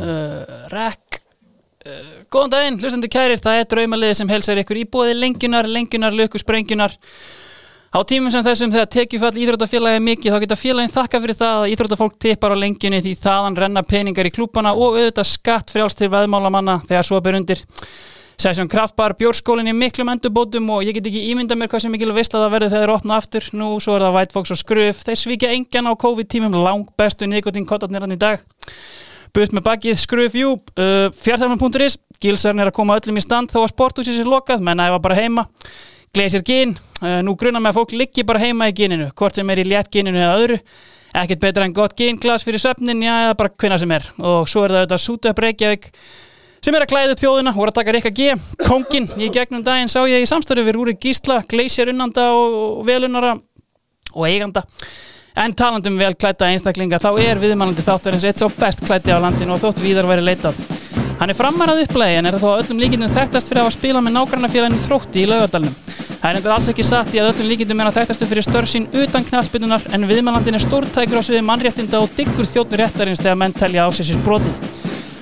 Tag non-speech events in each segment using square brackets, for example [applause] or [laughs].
uh, Rekk uh, Góðan daginn, hlustandi kærir, það er draumaliði sem helsar ykkur í bóði lengjunar, lengjunar, löku sprengjunar Á tímum sem þessum þegar tekjufall íþróttafélagi er mikið þá geta félagin þakka fyrir það að íþróttafólk tippar á lengjunni því þaðan renna peningar í klúpana og auðvitað skatt frjálst til veðmálamanna þegar svo ber undir. Sessjón Kraftbar, bjórskólinn í miklum endurbótum og ég get ekki ímynda mér hvað sem mikil veist að það verður þegar þeir opna aftur. Nú svo er það White Fox og Skruf þeir svíkja engjan á COVID-tímum lang bestu nikotín kottarnir hann í dag Butt með bakið Skruf Jú uh, fjárþarman.is Gilsarn er að koma öllum í stand þó að sporthúsið sér lokað. Menn æfa bara heima. Gleisir gín, uh, nú grunnar með að fólk liggi bara heima í gíninu, hvort sem er í létt gíninu eða öðru, ekkert betra en gott gínglas fyrir söfnin, já, eða bara hvenna sem er. Og svo er það auðvitað Súta upp Reykjavík sem er að klæða upp þjóðina, voru að taka Rikka G. Kongin, í gegnum daginn sá ég í samstöru við Rúri Gísla, Gleisir unnanda og velunara og eiganda en talandum vel klæta einstaklinga þá er viðmælandi þáttarins eitt svo best klæti á landinu og þótt víðar væri leitað Hann er framarað upplægi en er þó öllum líkindum þekktast fyrir að hafa spilað með nágrannafélaginu þrótti í laugadalunum. Það er endur alls ekki satt í að öllum líkindum er að þekktastu fyrir störf sín utan knafspinnunar en viðmælandin er stórtækur á sviði mannréttinda og diggur þjóttur réttarins þegar menn telja á sig sér brotið.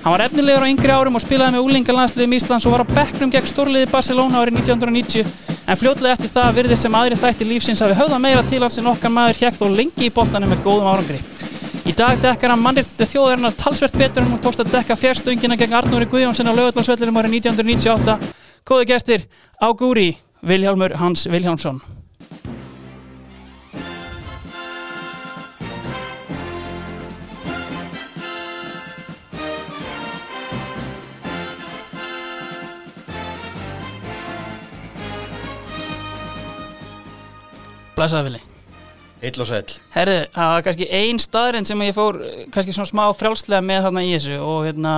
Hann var efnilegur á yngri árum og spilaði með úlingalandsliðum Íslands og var á bekknum gegn stórliði Barcelona árið 1990 en fljótlega eftir það virðið sem aðri þætti lífsins hafi höfða meira til hans en okkar maður hjekk og lengi í boltanum með góðum árangri. Í dag dekkar hann mannréttið þjóðarinnar talsvert betur en hún tókst að dekka fjárstöngina gegn Arnóri Guðjónsson á lögatlansvellinum árið 1998. Góði gestir, Ágúri, Vilhjálmur Hans Vilhjálmsson. Blæsaði Vili. Heill og sæll. Herði, það var kannski ein staðurinn sem ég fór eh, kannski svona smá frjálslega með þarna í þessu og hérna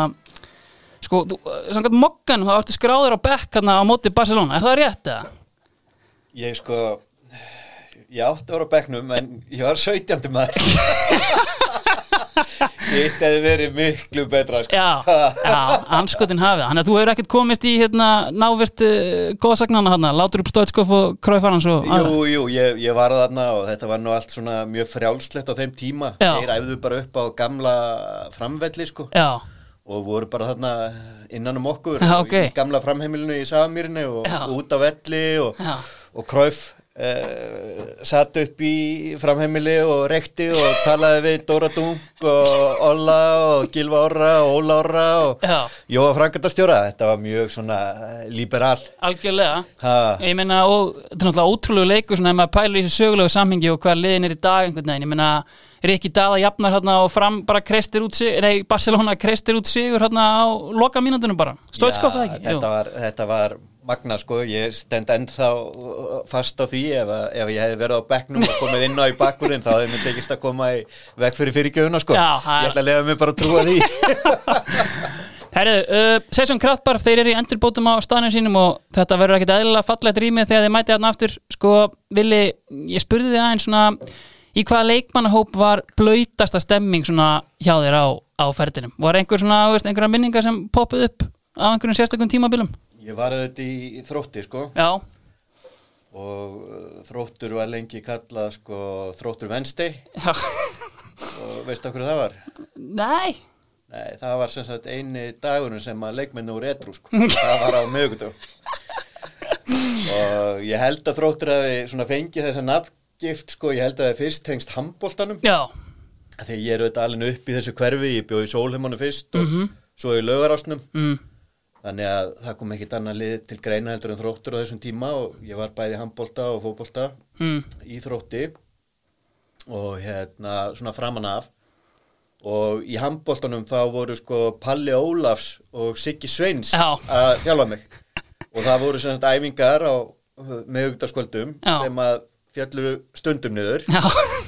sko, þú, samkvæmt mokkan þá ertu skráður á bekk hérna á móti Barcelona, er það rétt eða? Ég sko, ég átti að vera á bekknum en ég var 17. maður. [laughs] Hitt hefði verið miklu betra sko. Já, já, anskotin hafið Þannig að þú hefur ekkert komist í hérna návist uh, góðsagnana hérna, látur upp stöðskof og kráifarans og Jú, jú, ég, ég var þarna og þetta var nú allt svona mjög frjálslegt á þeim tíma. Þeir æfðu bara upp á gamla framvelli sko Já, og voru bara þarna innan um okkur Já, og ok. í gamla framheimilinu í Samýrinu og, Já. út á velli og, og Kræf Uh, satt upp í framheimili og rekti og talaði við Dóra Dunk og Olla og Gilva Orra og Óla Orra og Já. Jóa Frankardarstjóra þetta var mjög svona eh, liberal algjörlega. Ha, Ég meina, og þetta er náttúrulega ótrúlegu leikur svona ef maður pælir í þessu sögulegu samhengi og hvað liðin er í dag einhvern veginn, ég meina Rikki Dada jafnar hérna og fram bara kreistir út sig, nei, Barcelona kreistir út sigur hérna á loka mínútunum bara Stóðskof það ekki? Þetta var, þetta var magna sko, ég stend ennþá uh, fast á því. Ef, ef ég hefði verið á bekknum og komið inn á í bakkurinn þá hefði mér tekist að koma í vekk fyrir fyrirgjöfuna sko, Já, ég ætla að lefa mig bara að trúa því. [laughs] Herðu, uh, Sesson Kraftbar, þeir eru í endurbótum á staðnum sínum og þetta verður ekkit eðlilega fallegt rýmið þegar þeir mæti þarna aftur. Sko, Vili, ég spurði þið aðeins svona í hvaða leikmannahóp var blöytasta stemming svona hjá þér á, á ferðinum? Var einhver svona, veist, einhverja minningar sem poppuð upp á einhverjum sérstökum tímabilum? Ég var auðvitað í þrótti sko. Já, og uh, þróttur var lengi kallað sko þróttur vensti já, og veistu okkur það var? nei. Nei, það var sem sagt eini dagurinn sem að leikmennu voru edru sko, [laughs] það var á mögutug og ég held að þróttur hafi svona fengið þessa nafngift sko, ég held að það fyrst tengst handbóltanum Já, þegar ég er auðvitað alveg upp í þessu hverfi, ég bjóði í sólheimunum fyrst og svo í laugarásnum. Mm, þannig að það kom ekkit annað lið til greina heldur en þróttur á þessum tíma og ég var bæði handbólta og fótbólta mm, í þrótti og hérna svona framan af. Og í handbóltanum þá voru sko Palli Ólafs og Siggi Sveins Já. að þjálfa mig. Og það voru sagt æfingar á meðugdaskvöldum Já. sem að fjallu stundum niður. Já,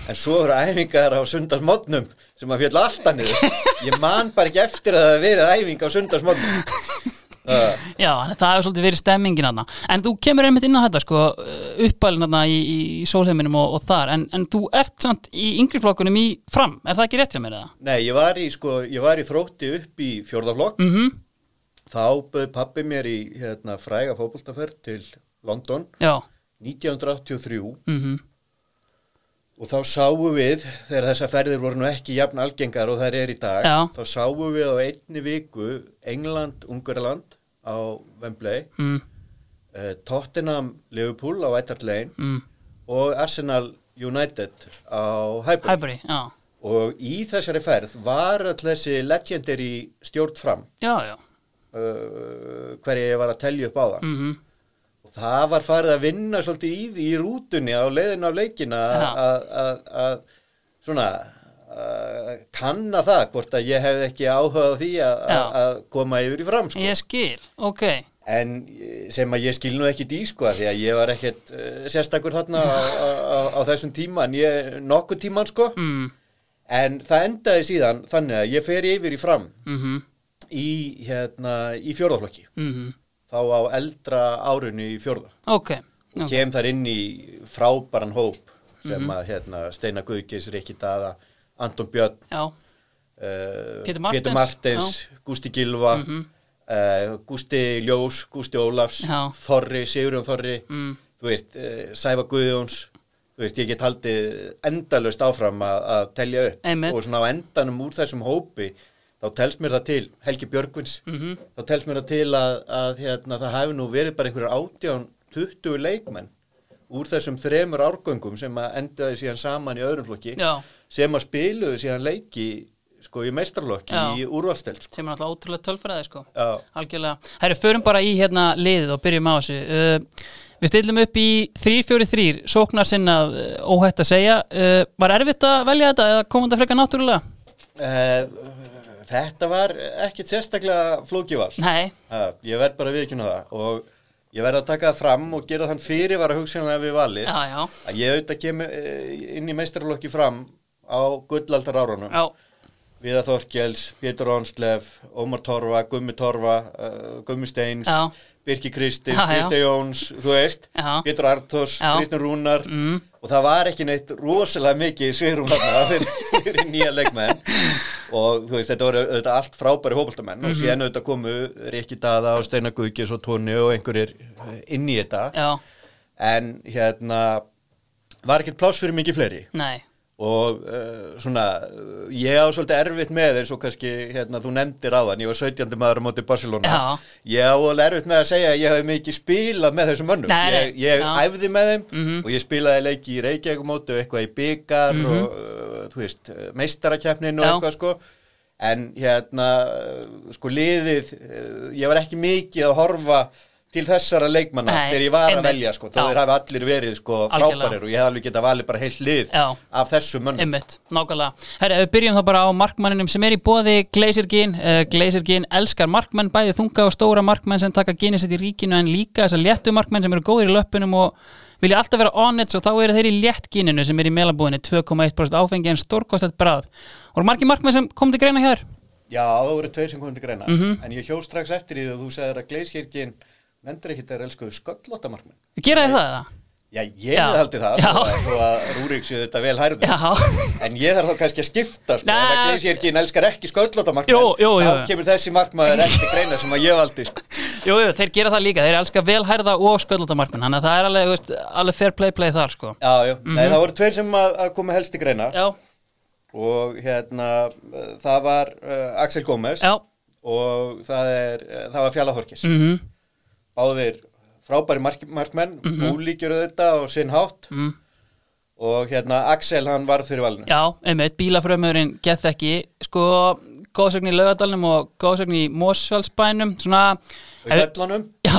en svo voru æfingar á sundarsmótnum sem að fjallu alltaf niður. Ég man bara ekki eftir að það verið æfing á sundarsmótnum [laughs] já, það hefur svolítið verið stemmingin þarna. En þú kemur einmitt inn á þetta sko uppalinn þarna í, í, í sólheiminum og, og þar. En, en þú ert samt í yngri flokkunum í fram, er það ekki rétt hjá mér eða? nei, ég var í sko, ég var í þrótti upp í fjórðaflokk Mhm, Þá bauð pappi mér í hérna, fræga fótboltaferð til London já, 1983 mhm, og þá sáum við þegar þessar ferðir voru nú ekki jafn algengar og þær er í dag Já. þá sáum við á einni viku England, Ungarland á Wembley. Mm, uh, Tottenham, Liverpool á White Hart Lane mm, og Arsenal United á Highbury. Highbury, og í þessari ferð var all þessi legendary stjórn fram. Já, já. Uh, hverja ég var að telja upp á það. Mm og það var farið að vinna svolítið í í rútunni á leiðinu af leikina að- svona kanna það hvort að ég hefði ekki áhuga á því að- koma yfir í fram sko. Ég skil, ok. En eh, sem að ég skil nú ekki dý sko því að ég var ekkert uh, sérstakur þarna á, á, á, á þessum tíma en ég nokkuð tíman sko. Mm, en það endaði síðan þannig að ég fer yfir í fram mm, í, hérna, í fjórðaflokki mm, þá á eldra árinu í fjórða. Ok, ok. kem þar inn í frábæran hóp sem Mhm. að hérna, Steina Guðgis, Rikki Daða Anton Björn uh, Pétur Martins, Pétur Martins Gústi Gilva Mhm. uh, Gústi Ljós, Gústi Ólafs Já. Þorri, Sigurjón Þorri mm, þú veist, uh, Sæfa Guðjóns þú veist, ég get haldið endalaust áfram að, að telja upp. Einmitt. og svona á endanum úr þessum hópi þá telst mér það til Helgi Björgvins. Mhm, þá telst mér það til að, að hérna, það hefur nú verið bara einhverjur átján 20 leikmenn úr þessum þremur árgöngum sem að endaði síðan saman í öðrum flokki. Já, sem að spiluðu síðan leiki sko í meistarlokki Já. í úrvalstelt sko. sem er alltaf ótrúlega tölfræði sko Já, Algjörlega. Herri, förum bara í hérna liðið og byrjum á þessu. Uh, við stillum upp í 3-4-3, sóknar sinnað uh, óhætt að segja. Uh, var erfitt að velja þetta eða kom þetta frekar náttúrulega? uh, þetta var ekkit sérstaklega flókival ég verð bara viðkynna það og ég verð að taka það fram og gera þann fyrir var að við valið já, já, að ég auðvitað kemur uh, inn í meistarlokki fram á gullaldar árunum já, Viða Þorkels, Pétur Ónslef, Ómar Torfa, Gummi Torfa, uh, Gummi Steins. Birki Kristi. Kristi Jóns, þú veist, Já. Pétur Já. Kristján Rúnar mm, og það var ekki neitt rosalega mikið sviðrum þarna [laughs] fyrir, nýja leikmenn og þú veist, þetta voru auðvitað allt frábæri hópultamenn Mhm. og síðan auðvitað komu Rikki Dada og Steinar Guðgis og Tóni og einhverjir eh, inn í þetta já, en hérna var ekkert pláss fyrir mikið fleiri nei, og uh, svona ég á svolítið erfitt með eins og kannski hérna, þú nefndir á þann, ég var 17. maður á móti Barcelona Já. ég á alveg erfitt með að segja að ég hef mikið spilað með þessum mönnum Nei, ég, ég æfði með þeim Mhm. og ég spilaði leiki í Reykjavík móti og eitthvað í byggar og uh, þú veist, meistarakeppnin og Já. eitthvað sko en hérna uh, sko liðið, ég var ekki mikið að horfa til þessara leikmanna Nei, þegar ég var einmitt. að velja sko, þá hafi allir verið sko frábærir og ég hef alveg getað valið bara heilt lið Já. af þessum mönnum einmitt, nákvæmlega. Herri, ef við byrjum þá bara á markmanninum sem er í bóði Gleisirgin. Uh, Gleisirgin elskar markmenn, bæði þunga og stóra markmenn sem taka gynisitt í ríkinu en líka þessar léttu markmenn sem eru góðir í löppunum og vilja alltaf vera on-it og þá eru þeir í létt gyninu sem er í melabúðinni 2,1% áfengi en stórkostætt bræð. Og margir markmenn sem kom til greina hér? Já, það voru tveir sem komið til greina Mhm. en ég hjó strax eftir því að þú segir að Gleiskirkinn nefndir ekkit þeir elskuðu sköllóttamarkmenn Gera þið það? eða? Já, ég hef haldið það þó að- þó að Rúrik séu þetta vel hærður Já, [laughs] en ég þarf þá kannski að skipta sko, Nei. ef að Gleiskirkinn elskar ekki sköllóttamarkmenn Jú, jú, jú. þá kemur þessi markmaður ekki greina sem að ég valdi sko. [laughs] jú, jú, þeir gera það líka, þeir elska velhærða og sköllóta markmenn, þannig að það er alveg, þú veist, alveg fair play play þar, sko. Já, já, nei það voru tveir sem að, að koma helst til greina Mhm. Já, og hérna það var uh, Axel Gómez já, og það, er, uh, það var Fjalla Þorkis mhm, báðir frábæri mark, markmenn ólíkjur þetta og sinn hátt mhm. og hérna Axel hann var fyrir valinu Já, einmitt, bílafrömmurinn gett ekki sko, góðsögn í laugadalnum og góðsögn í Mósfjálsbænum svona, og já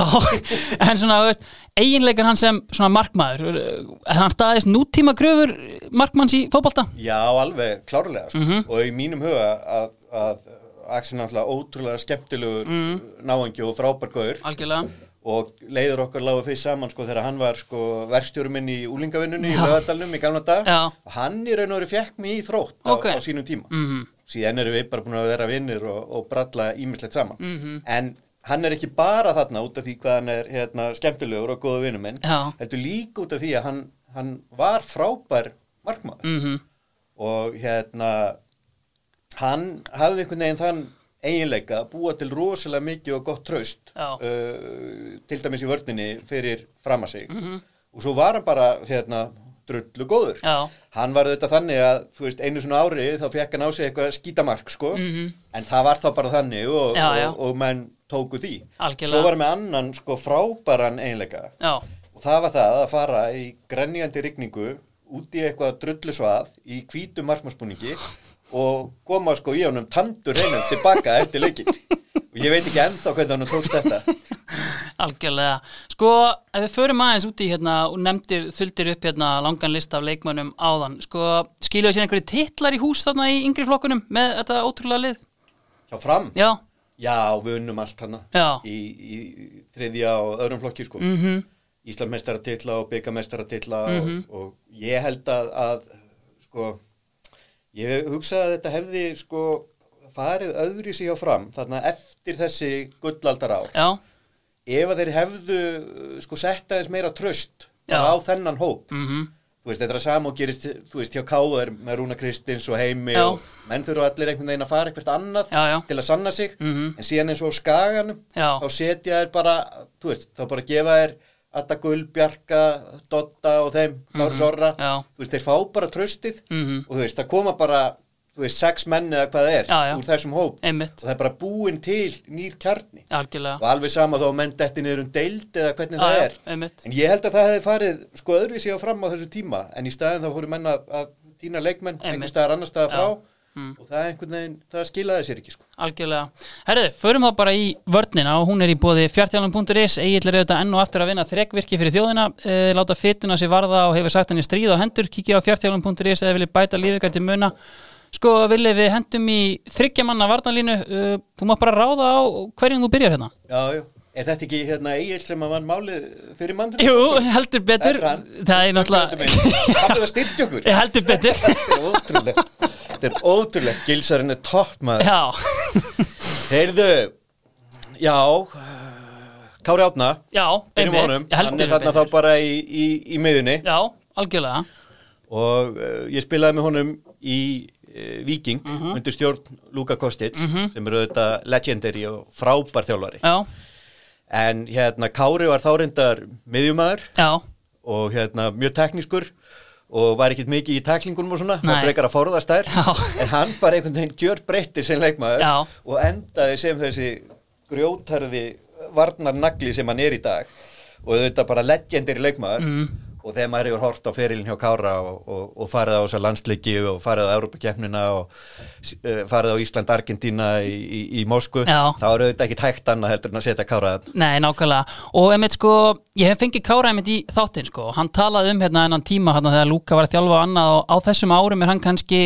[laughs] en svona, veist, eiginleikan hann sem svona markmaður, er hann staðist nútíma kröfur markmanns í fótbolta? já alveg klárlega sko. Mhm. og í mínum huga að, að Axel náttúrulega ótrúlega skemmtilegur mm. náengi og frábær gaur Algjörlega, og leiður okkar lágu fyrst saman sko þegar hann var sko verkstjórum minn í úlingavinnunni í Já. lögadalnum í gamla dag Já. og hann í raun og veru fekk mig í þrótt á, Ok. á sínum tíma mhm, síðan erum við bara búin að vera vinnir og, og bralla ímislegt saman Mhm. en hann er ekki bara þarna út af því hvað hann er hérna, skemmtilegur og góða vinnum Já. heldur líka út af því að hann, hann var frábær markmaður mhm, og hérna hann hafði einhvern veginn þann eiginleika að búa til rosalega mikið og gott traust Já. uh, til dæmis í vörninni fyrir fram að sig Mhm. og svo var hann bara hérna drullu góður Já. hann var þetta þannig að þú veist, einu svona ári þá fekk hann á sig eitthvað skítamark sko, en það var þá bara þannig og. Já, já. og, og menn tóku því Algjörlega. svo var með annan sko frábæran einleika Já, og það var það að fara í grenjandi rigningu út í eitthvað drullu svað í hvítu markmannsbúningi og koma sko í honum tandur reynum tilbaka eftir leikin og ég veit ekki ennþá hvernig hann tókst þetta algjörlega Sko, ef við förum aðeins út í hérna og nefndir, þuldir upp hérna langan lista af leikmönnum áðan Sko, skiluðu sér einhverju titlar í hús þarna í yngri flokkunum með þetta ótrúlega lið? hjá fram Já, Já, við unnum allt hana Já. í, í þriðja og öðrum flokki sko. mm -hmm. Íslandmestaratitla og byggamestaratitla og, og ég held að, að sko, ég hugsaði að þetta hefði sko farið öðri sig á fram þarna eftir þessi gullaldar ár já, ef að þeir hefðu sko sett aðeins meira tröst á þennan hóp. Mhm, þú veist, þetta er að sama og gerist þú veist, hjá Káður með Rúna Kristins og Heimi Já. og menn þurfa allir einhvern veginn að fara eitthvað annað Já, til að sanna sig. Mhm. en síðan eins og á skaganum þá setja þær bara, þú veist, þá bara gefa þær Adda Gull, Bjarka, Dotta og þeim, Lárus Orra Mhm. Já. þú veist, þeir fá bara tröstið Mhm. og þú veist, það koma bara þú veist, sex menn eða hvað það er Já, já. úr þessum hóp einmitt, og það er bara búin til nýr kjarni algjörlega og alveg sama þá að menn detti niður um deild eða hvernig Já, það er einmitt En ég held að það hefði farið sko öðruvísi á fram á þessu tíma en í staðin þá fóru menn að, týna leikmenn einhver staðar annar staðar frá. Mm. og það er einhvern veginn, það skilaði sér ekki sko. Algjörlega. Herðu, förum þá bara í vörnina og hún er í bóði fjartjálum.is Egil er auðvitað enn og aftur að vinna þrekvirki fyrir þjóðina e, láta fytuna sér varða og hefur sagt henni stríð á hendur kíkja á fjartjálum.is eða viljið bæta til muna sko viljið við hendum í þryggja manna varnalínu e, þú mátt bara ráða á hverjum þú byrjar hérna Já, já. Er þetta ekki hérna Egil sem að vann málið fyrir mann? Jú, heldur betur. Þetta er það er náttúrulega Það er Ég heldur betur. [laughs] [laughs] Þetta er ótrúlegt. Þetta er ótrúlegt, Gilsarinn er topp maður. Já, [laughs] Heyrðu, já Kári Átna já, einmitt. honum, hann er þarna þá bara í, í, í miðunni Já, algjörlega. Og uh, ég spilaði með honum í uh, Viking Mhm. undir stjórn Luka Kostic sem eru auðvitað legendary og frábær þjálfari. Já, en hérna Kári var þá reyndar miðjumæður og hérna mjög teknískur og var ekkert mikið í tæklingunum og svona það frekar að forðast þær. En hann bara einhvern veginn gjör breytti sem leikmaður Já. og endaði sem þessi grjótarði varnarnagli sem hann er í dag og auðvitað bara legendary leikmaður. Mm. Og þegar maður hefur hort á ferilin hjá Kára og, og, og farið á þessa landsleiki og farið á Európa-kefnina og uh, farið á Ísland-Argentína í, í, í Moskvu Já. þá er auðvitað ekki tækt annað heldur en að setja Kára þarna. Nei, nákvæmlega og einmitt sko, ég hef fengið Kára einmitt í þáttinn sko, hann talaði um hérna enn tíma hérna þegar Lúka var að þjálfa annað og á þessum árum er hann kannski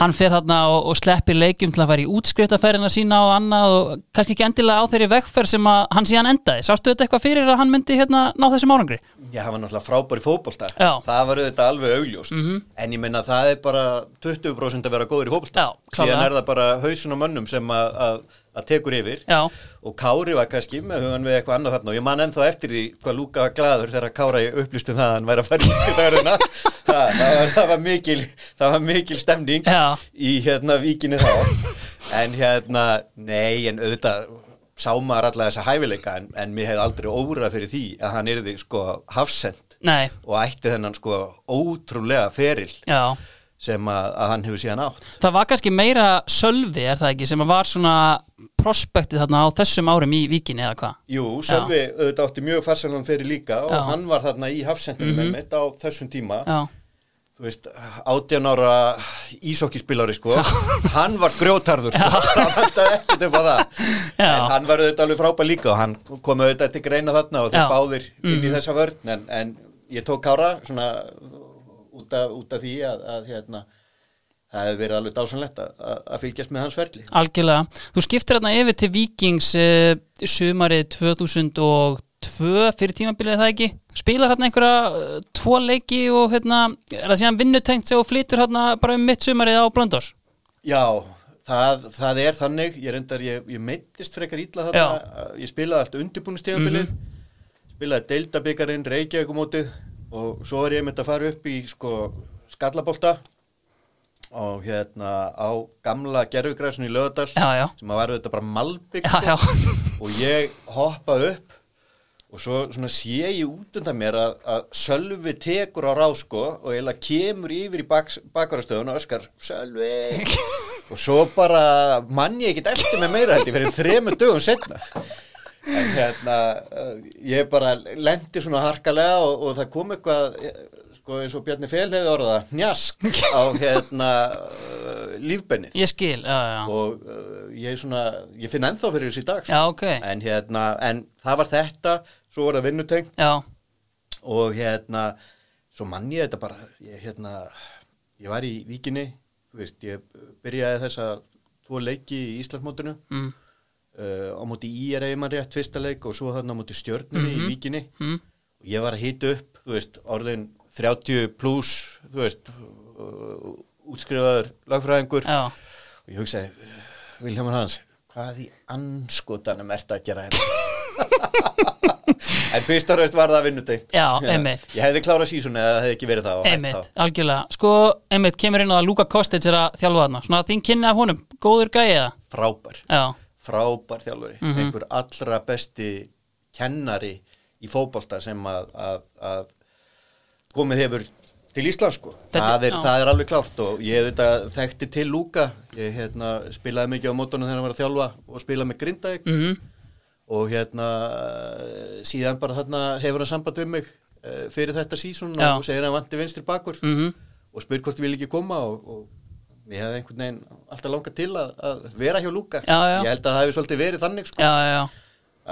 hann fer þarna og, og sleppir leikjum til að fara í útskriftaferðina sína og annað og kannski ekki endilega á þeirri vegferð sem að hann síðan endaði, sástu þetta eitthvað fyrir að hann myndi hérna ná þessum árangri? Já, hann var náttúrulega frábær í fótbolta Já. Það var auðvitað alveg augljóst En ég meina það er bara 20% að vera góður í klárlega. Síðan er það bara hausun og mönnum sem að, að, að tekur yfir. Já, Og Kári var kannski með hugan við eitthvað annað þarna. Og ég man ennþá eftir því hvað Lúka var glaður Þegar Kári upplýstu það að hann væri að fara í skjöðaruna [laughs] það, það, var- mikil, það var mikil stemning Já. Í hérna víkinni þá. En hérna, nei, en auðvitað sá maður alla þessa hæfileika en, en mér hefði aldrei órað fyrir því að hann yrði sko hafsend nei, og ætti þennan sko ótrúlega feril. Já sem að, að hann hefur síðan átt Það var kannski meira sölvi, er það ekki, sem að var svona prospektið þarna á þessum árum í víkinni eða hvað? Jú, Sölvi auðvitað átti mjög farsalan feril líka og Já. Mhm. hann var þarna í hafsendinu mm -hmm. á þessum tíma Já, þú veist, 18 ára ísokkispilari sko hann var grjótarður sko hann [laughs] vantaði ekkert upp á það Já. en hann var auðvitað alveg frábær líka og hann kom auðvitað til greina þarna og þeir Já. Mhm. báðir inn í þessa vörn en, en ég tók Kára svona út af, út af því að, að hérna það hefði verið alveg dásanlegt að, að- fylgjast með hans ferli. Algjörlega. Þú skiptir hérna yfir til Víkings uh, sumarið 2002 fyrir tímabilið það ekki? Spilar hérna einhverja uh, tvo leiki og hérna, er það síðan vinnutengt þú flytur hérna bara um mitt sumarið á Blöndós? Já, það, það er þannig, ég reyndar, ég, ég meittist frekar ítla þarna, ég spilaði allt undirbúinustíðanbilið, spilaði deildabikarin, reykjaugumótið og svo er ég myndi að fara upp í sko skallabólta og hérna á gamla gerfugræsun í já. sem að var þetta bara malbygg já. [laughs] og ég hoppa upp og svo sé ég út undan mér að, að Sölvi tekur á rásko og eiginlega kemur yfir í bak, bakvarastöðun og öskar Sölvi [laughs] og svo bara mann ég ekkert eftir með meira ég fyrir þremur dögum setna en hérna uh, ég bara lendi svona harkalega og, og það kom eitthvað eh, sko eins og Bjarni Fel hefði orða njask á [laughs] hérna uh, lífbennið. Ég skil, já, já og uh, ég svona, ég finn ennþá fyrir þessu í dag sko. Já, ok, en hérna, en það var þetta svo var það vinnutengt. Já, og hérna svo mann ég þetta bara ég, hérna, ég var í Víkinni þú veist, ég byrjaði þessa tvo leiki í Íslandsmótinu. Mm, á móti IRA mann rétt fyrsta leik og svo þarna á móti stjörnunni í Víkinni. mm, og ég var að hita upp, þú veist, orðin 30 pluss, þú veist uh, útskrifaður lagfræðingur já. Og ég hugsaði, Vilhelmur Hans hvað í anskotanum ert að gera hérna? [laughs] En fyrst og raust var það vinnutengt. Já, einmitt. ég hefði klárað sísun eða það hefði ekki verið það Einmitt, algjörlega. Sko, einmitt, kemur inn á að Luka Kostic er að þjálfa þarna. Svona þín kynni af honum, góður þá. frábær, Já, frábær þjálfari Mhm. einhver allra besti kennari í fótbolta sem að, að, að komið hefur til Íslands sko. Það er, það er alveg klárt og ég hef þetta þekkti til Lúka ég hérna, spilaði mikið á mótunum þegar hann var að þjálfa og spilaði með Grindavík. Mhm, og hérna síðan bara þarna hefur hann samband við mig uh, fyrir þetta sísón Já. og segir hann vanti vinstri bakur mhm. og spyr hvort ég vil ekki koma og, og ég hefði einhvern veginn alltaf langað til að, að vera hjá Lúka. Já, já. ég held að það hefði svolítið verið þannig sko, Já,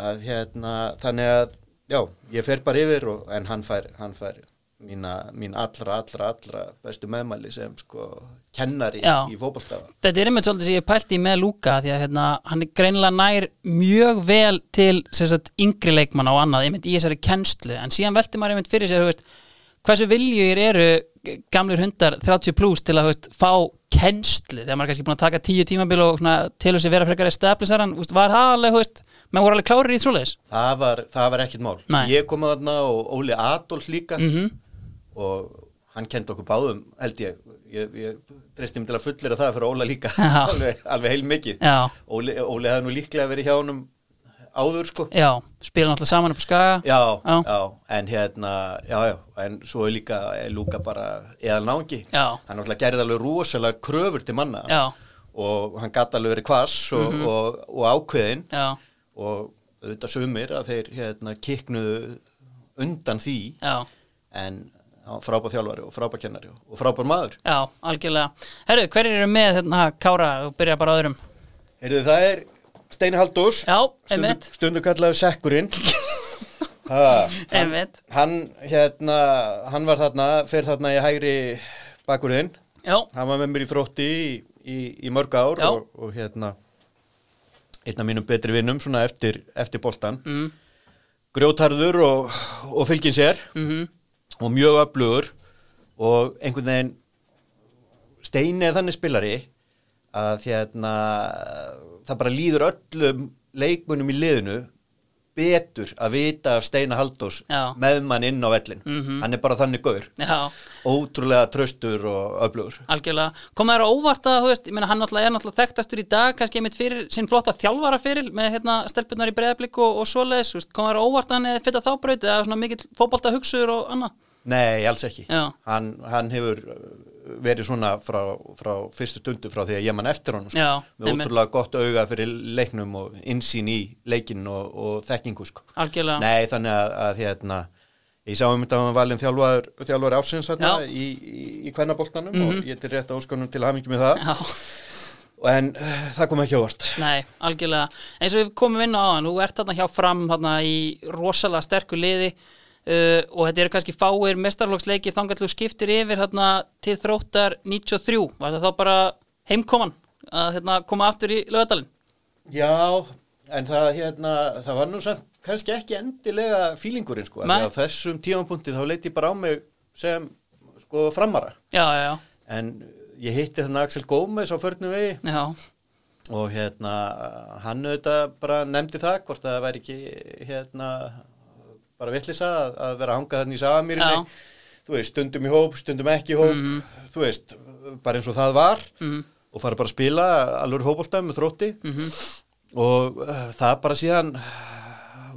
að hérna þannig að já, ég fer bara yfir og, en hann fær, hann fær mína, mín allra, allra, allra bestu meðmæli sem sko kennari í fótboltafa Þetta er einmitt svolítið sem ég pælti með Luka því að hérna, hann er greinilega nær mjög vel til sagt, yngri leikmanna og annað einmitt í þessari kennslu. En síðan velti maður einmitt fyrir sér þú veist, hversu viljugir eru gamlir hundar 30 plus til að veist, fá kennslu? Þegar maður er kannski búin að taka 10 tímabil og svona, til þess að vera frekar establisharan var það alveg, maður voru alveg klárir í þrúleis það var, var ekkert mál. Nei. ég kom að þarna og Óli Adolf líka. Mm og hann kendi okkur báðum held ég, ég, ég treysti mig til að fullera það fyrir Óla líka. [laughs] Alveg, alveg heil mikið Óli, Óli hefði nú líklega verið hjá honum áður sko. Já, spila náttúrulega saman upp á skaga. Já, Já. já, en hérna já, já, en svo er líka er Lúka bara eða náungi. Já. hann náttúrulega gerði alveg rosalega kröfur til manna. Já, og hann gæti alveg verið kvass og, og, og ákveðin já, og auðvitað sumir að þeir hérna kiknuðu undan því. Já. En já, frábær þjálfari og frábær kennari og frábær maður. Já, algjörlega. Herru, hverjir eru með hérna Kára? Og byrja bara öðrum? Heyrðu, það er Steini Haldós Já, stundu, kallaðu Sekkurinn. [laughs] Ha, hann, hann hérna hann var þarna, fer þarna í hægri bakurinn, Já, hann var með mér í þrótti í, í, í mörg ár og, og hérna einn af mínum betri vinnum svona eftir, eftir boltan mm, grjótarður og, og fylgin sér. Mm og mjög öflugur. Og einhvern veginn Steini er þannig spilari að hérna það bara líður öllum leikmunum í liðinu betur að vita af Steina Haldós með mann inn á vellin Mhm. hann er bara þannig gaur. Já, ótrúlega tröstur og öflugur. Algjörlega. Kom það þér á óvart að, veist, meina hann náttúrulega er náttúrulega þekktastur í dag, kannski einmitt fyrir sinn flotta þjálfara fyrir með hérna stelpunar í breyðablík og, og svoleiðis, þú veist, kom það þér á óvart að hann eða fyrir þá braut eða mikill fótbolta hugsuður og annað? Nei, alls ekki. Hann, hann hefur verið svona frá, frá fyrstu stundu frá því að ég mann eftir honum sko. Já, með ótrúlega gott auga fyrir leiknum og insýn í leikin og, og þekkingu sko. Algjörlega. Nei, þannig að, að hérna, ég sá um þetta að hann valin þjálfar, þjálfar ásins hérna. Mhm. í, í, í kvennaboltanum og ég til rétt áskonum til hamingi með það Já, en uh, það kom ekki á vart nei, algjörlega. Eins og við komum inn á hann, þú ert þarna hjá fram þarna í rosalega sterku liði uh, og þetta eru kannski fáir mestarlóksleikir þangar til þú skiptir yfir þarna til þróttar 93. Var það þá bara heimkoman að hérna, koma aftur í lögadalinn? Já, en það, hérna, það var nú samt kannski ekki endilega fílingurinn sko, af þessum tímapunkti þá leiti ég bara á mig sem sko framara Já, já, já. en ég hitti þannig Axel Gómez á förnum vegi Já, og hérna hann auðvitað bara nefndi það hvort að það væri ekki hérna bara vittlisa að, að vera að hanga þannig í sagamýrinni þú veist, stundum í hóp, stundum ekki í hóp. Þú veist, bara eins og það var. Mhm. og fara bara að spila alveg fótbolta með þrótti. Mhm, og uh, það bara síðan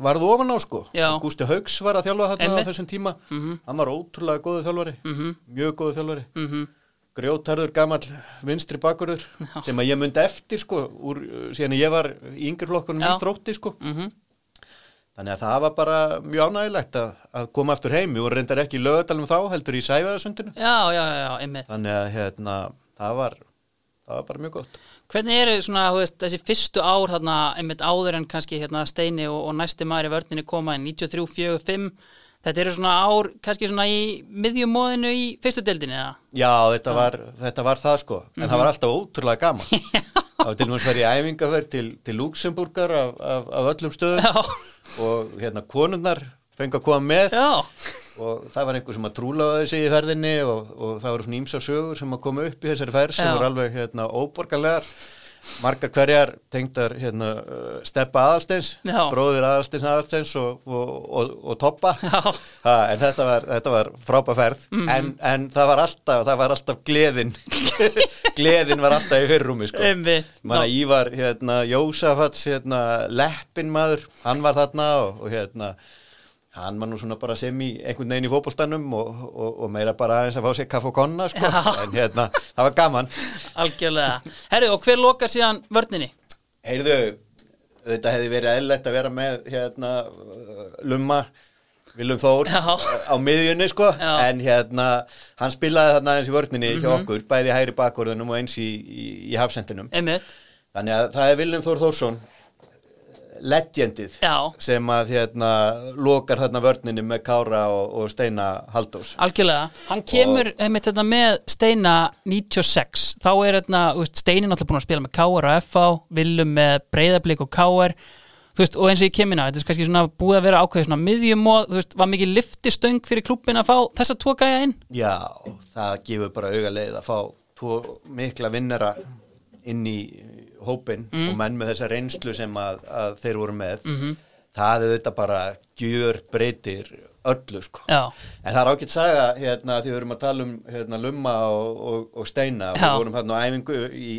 varð ofan á sko. Já. Gústi Haugs var að þjálfa þarna á þessum tíma. Hann var ótrúlega góðu þjálfari. Mhm. mjög góðu þjálfari. Mhm. grjótarður gamall vinstri bakurður sem að ég myndi eftir sko úr, síðan ég var í yngri flokkunum Já. í þrótti sko. Mhm. Þannig að það var bara mjög ánægilegt að, að koma aftur heim. Við vorum reyndar ekki í lögadalum þá heldur í sæfaðasundinu Já, já, já, já, einmitt. Þannig að hérna, það var það var bara mjög gott. Hvernig eru svona, þú veist, þessi fyrstu ár þarna, einmitt áður en kannski hérna Steini og, og næsti maður í vörninni koma inn 93, 4, 5 Þetta eru svona ár, kannski svona í miðjumóðinu í fyrstu deildinni eða? Já, þetta var, þetta var það sko. En það var alltaf ótrúlega gaman [laughs] það var til og með sverið í æfingaferð til, til Luxemburgar af, af, af öllum stöðum. Já, og hérna konunnar fengi að koma með. Já, og það var einhver sem að trúlaði sig í ferðinni og, og það voru svona ímsa sögur sem að koma upp í þessari ferð sem Já. voru alveg hérna óborgarlegar margar hverjar tengdar hérna uh, Steppa Aðalsteins Já. bróðir Aðalsteins Aðalsteins og, og, og, og Toppa ha, en þetta var, þetta var frábær ferð Mhm. en, en það var alltaf það var alltaf gleðin [laughs] gleðin var alltaf í fyrrúmi sko. Manna Ívar, hérna, Jósafats, hérna, Leppin maður, hann var þarna og, og hérna, hann var nú svona bara sem í einhvern veginn í fótboltanum og, og, og meira bara aðeins að fá sér kaff og konna, sko, Já. en hérna, það var gaman. Algjörlega Herru, og hver lokar síðan vörninni? Heyrðu, þetta hefði verið eðlilegt að vera með, hérna, Lumma, Viljum Þór Já. á miðjunni, sko, Já. Mhm. en hérna, hann spilaði þarna aðeins í vörninni hjá okkur, bæði hægri bakvörðunum og eins í, í, í hafsendinum. Einmitt, Þannig að það er Viljum Þór Þórsson legendið sem að hérna lokar þarna vörninni með Kára og, og Steina Haldós algjörlega. Hann kemur einmitt þetta með Steina 96, þá er þetta þú veist, Steini náttúrulega búin að spila með KR og FH Willum með breyðablík og veist, og eins og ég á, þetta er kannski svona búið að vera ákveðið svona miðjum og þú veist, var mikið liftistöng fyrir klubbin að fá þessa tvo gæja inn? Já, það gefur bara auga leið að fá tvo mikla vinnara inn í hópin Mm. og menn með þessa reynslu sem að, að þeir voru með Mhm. það er þetta bara gjör breytir öllu sko Já, En það er ágætt saga hérna því við erum að tala um hérna, Lumma og, og, og Steina og Já. við vorum hérna á æfingu í,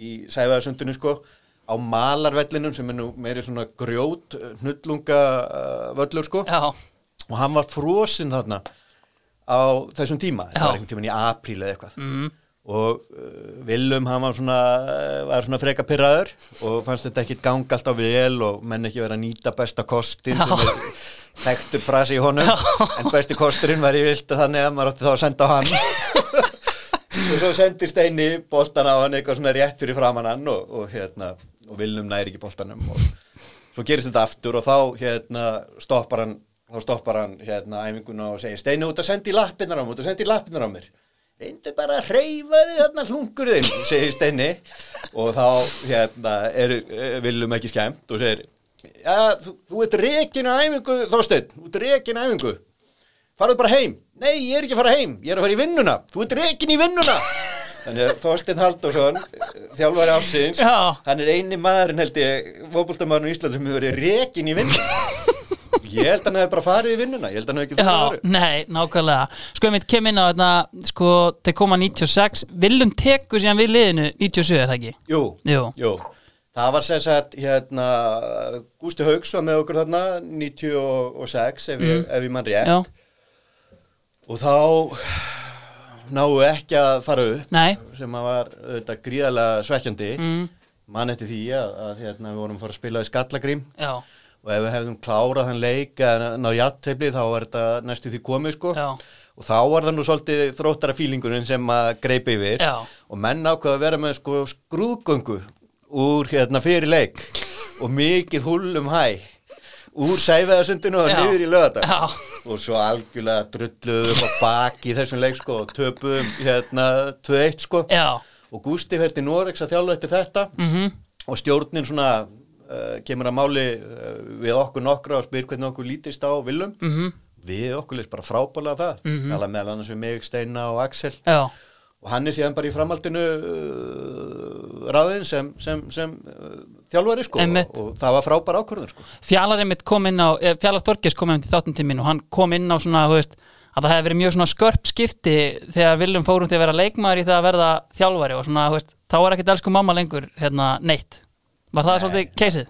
í Sæfaðarsundinu sko á malarvellinum sem er nú meiri svona grjót hnullunga uh, völlur sko já, og hann var frosinn þarna á þessum tíma, Já. var einhvern tíman í apríl eða eitthvað mm, og uh, Willum hann var svona, uh, var svona freka pyrraður og fannst þetta ekkit ganga alltaf vel og menn ekki vera að nýta besta kostin Já. þekktur frasi í honum. En besti kosturinn var í vilt þannig að maður átti þá að senda hann. Og svo sendi Steini boltan á hann eitthvað svona rétt fyrir framann hann og, og hérna, og Willum næri ekki boltanum og svo gerist þetta aftur og þá hérna stoppar hann þá stoppar hann hérna æfinguna og segir Steini út að sendi í lappinnar á mér, út að sendi í lappinnar á mér reyndu bara að hreyfa þig þarna hlungur þinn, segir Steini. Og þá hérna er, viljum ekki skemmt og segir ja, þú, þú ert rekin á æfingu Þorsteinn, þú ert rekin á æfingu. Farðu bara heim, nei ég er ekki að fara heim ég er að fara í vinnuna, þú ert rekin í vinnuna. Þannig að Þorsteinn Halldórsson þjálfari ásins Já. hann er eini maðurinn held ég fótboltamaðurinn í Ísland sem hefur verið rekin í vinnuna ég held að hann hefði bara farið í vinnuna ég held að hann hefði ekki það já, nei, nákvæmlega. Sko, ég mitt kem inn á þetta, sko, þeir koma 96, Willum tekur síðan við liðinu 97, er það ekki? Jú, Jú. jú. Það var sem sagt, hérna, Gústi Haugs var með okkur þarna 96 ef, ég, ef ég mann rétt. Já, og þá náu ekki að fara upp nei, sem að var þetta gríðarlega svekkjandi. Mm, mann eftir því að, að hérna, við vorum að fara að spila í Skallagrím. Já, og ef við hefðum klárað hann leik að ná játteifli þá var þetta næstu því komið sko. Já, og þá var það nú svolítið þróttara fílingurinn sem að greipa yfir. Já. og menn ákveða að vera með sko skrúðgöngu úr hérna fyrir leik. Og mikið hullum hæ úr sæfiðasundinu og Já. niður í Já. og svo algjörlega drulluðum á baki þessum leik sko og töpuðum hérna 2-1 sko. Og Gústi fer til Norex að þjálfa eftir þetta. Mhm, og stjórnin svona uh, kemur að máli uh, við okkur nokkra og spyr hvernig okkur lítist á Willum. Mhm, við okkur leist bara frábælega það. Mm Mhm. tala meðal annars við mig, Steina og Axel. Já, og hann er síðan bara í framhaldinu uh, ráðin sem, sem, sem uh, þjálfari sko. Og, og það var frábær ákvörðun sko. Fjallar einmitt kom inn á, eh, Fjallar Þorgis kom þáttum til mín og hann kom inn á svona, þú veist, að það hefði verið mjög svona skörp skipti þegar Viljum fórum til að vera leikmaður í það að verða þjálfari og svona, þú veist, þá er ekkert elsku mamma lengur, hérna, neitt. Var það svolítið keisið?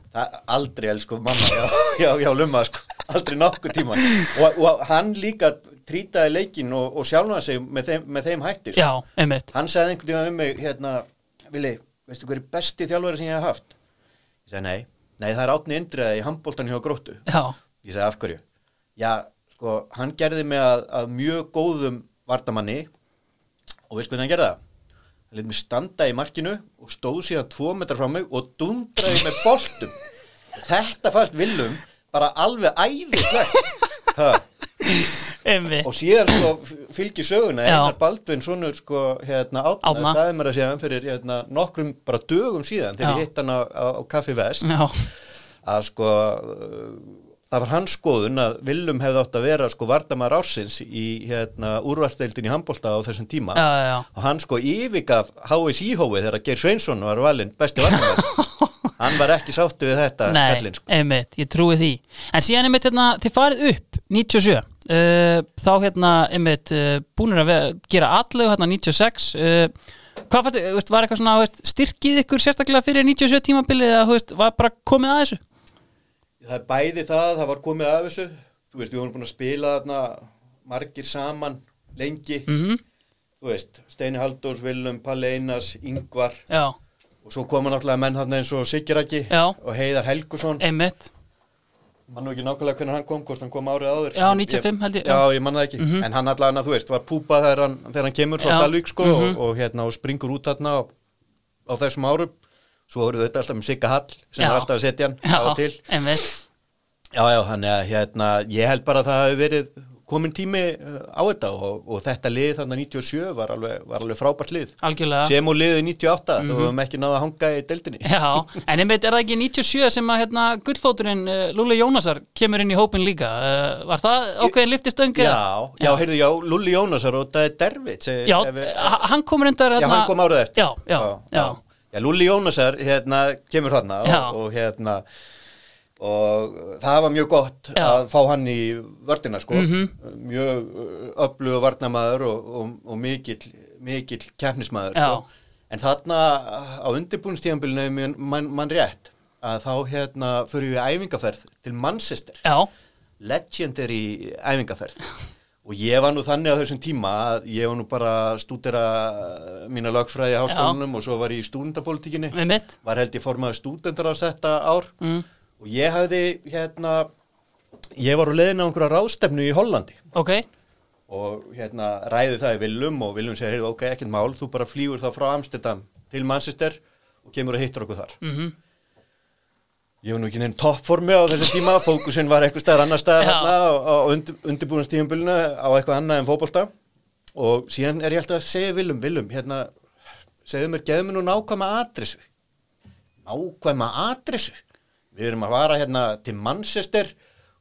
Aldrei elsku mamma já, [laughs] já, já, lumma sko, aldrei nokkuð tíma og, og hann líka trýtaði leikin og, og sjálfnaði sig með þeim, með þeim hætti sko. Já, einmitt. Hann sagði einhvern veginn um mig hérna, Vili, veistu hver er besti þjálfari sem ég hef haft? Ég sagði nei, nei það er átni indriða í handbóltan hjá gróttu. Já, ég sagði af hverju? Já, sko, hann gerði mig að, að mjög góðum vardamanni og veist hvernig hann gerði það hann lefði mig standa í markinu og stóð síðan tvo metrar frá mig og dundraði með boltum. Þetta fannst Willum bara alveg æðislegt. Og síðan sko fylgir söguna. Einar Baldvin svonur sko hérna átna sagði mér að síðan fyrir hérna, nokkrum bara dögum síðan þegar ég hitt hann á, á, á Kaffi Vest Já, að sko það var hans skoðun að Willum hefði átt að vera sko vardamar ársins í hérna úrvarsteildin í handbólta á þessum tíma. Já, já, og hann sko yfirgaf HSI-hóið þegar Geir Sveinsson var valinn besti vardamar [laughs] hann var ekki sáttu við þetta Nei, kallinn sko. einmitt, ég trúi því. En síðan einmitt, hérna, þið farið upp 97 uh, Þá hérna, einmitt, uh, búinir að gera allegu hérna 96 uh, Hvað þið, þú veist, var eitthvað svona styrkið ykkur sérstaklega fyrir 97 tímabilið eða, var bara komið að þessu? Það er bæði það, það var komið af þessu. Þú veist, við vorum búin að spila þarna margir saman, lengi. Mm þú veist, Steini Halldórs, Willum, Palli Einars, Ingvar. Já, og svo koma náttúrulega menn hann eins og Siguraki og Heiðar Helgusson einmitt. Mann nú ekki nákvæmlega hvernig hann kom, hvort hann kom árið áður. Já, 95 held ég, já, ég man það ekki, en hann allavega, þú veist, var púpa þegar hann, þegar hann kemur frá. Dalvík sko, Mhm. og, og hérna og springur út þarna á, á þessum árum svo voru þetta alltaf með Sigga Hall sem Já. er alltaf að setja hann Já, á til. Já, já, þannig að hérna, ég held bara að það hefur verið komin tími uh, á þetta og, og þetta lið þannig 97 var alveg, var alveg frábært lið. Algjörlega. Sem og liðið 98 Mhm. þú hefum ekki náða að hanga í deildinni. Já, en einmitt er það ekki 97 sem að hérna, gullfóturinn uh, Lúli Jónasar kemur inn í hópin líka? Uh, Var það ákveðin liftistöng? Já, já, heyrðu, já, Lulli Jónasar og það er Dervit Já, hann kom reyndar Já, hann kom árið eftir. Já, já, já, Já, Lulli Jónasar hérna, kemur Já. og, og hérna og það var mjög gott Já. að fá hann í vördina sko Mhm. mjög öflugu varnamaður og, og, og mikill, mikill keppnismæður Já. sko. en þarna á undirbúinstíðanbylunum mann man rétt að þá hérna fyrir við æfingaferð til Manchester já, legendary æfingaferð og ég var nú þannig á þessum tíma að ég var nú bara að stúdera mína lögfræði í háskólanum og svo var ég í mitt var held ég formaður stúdendar á þetta ár. Mm. og ég hafði hérna ég var á leiðin á einhverja ráðstefnu í Hollandi. Ok, og hérna ræði það í Willum og Willum segir, heyrðu, ok, ekkert mál, þú bara flýgur þá frá Amsterdam til Manchester og kemur að hittur okkur þar. Mhm Ég var nú ekki neinn toppformi á þessu tíma, fókusin var eitthvað staðar annar Já. hérna á, á undir, undirbúinastífumbylunu á eitthvað annað en fótbolta og síðan er ég alltaf að segja Willum, Willum, hérna, segðu mér, geðu mér nú nákvæma adressu. Nákvæma adressu? Við erum að fara hérna til Manchester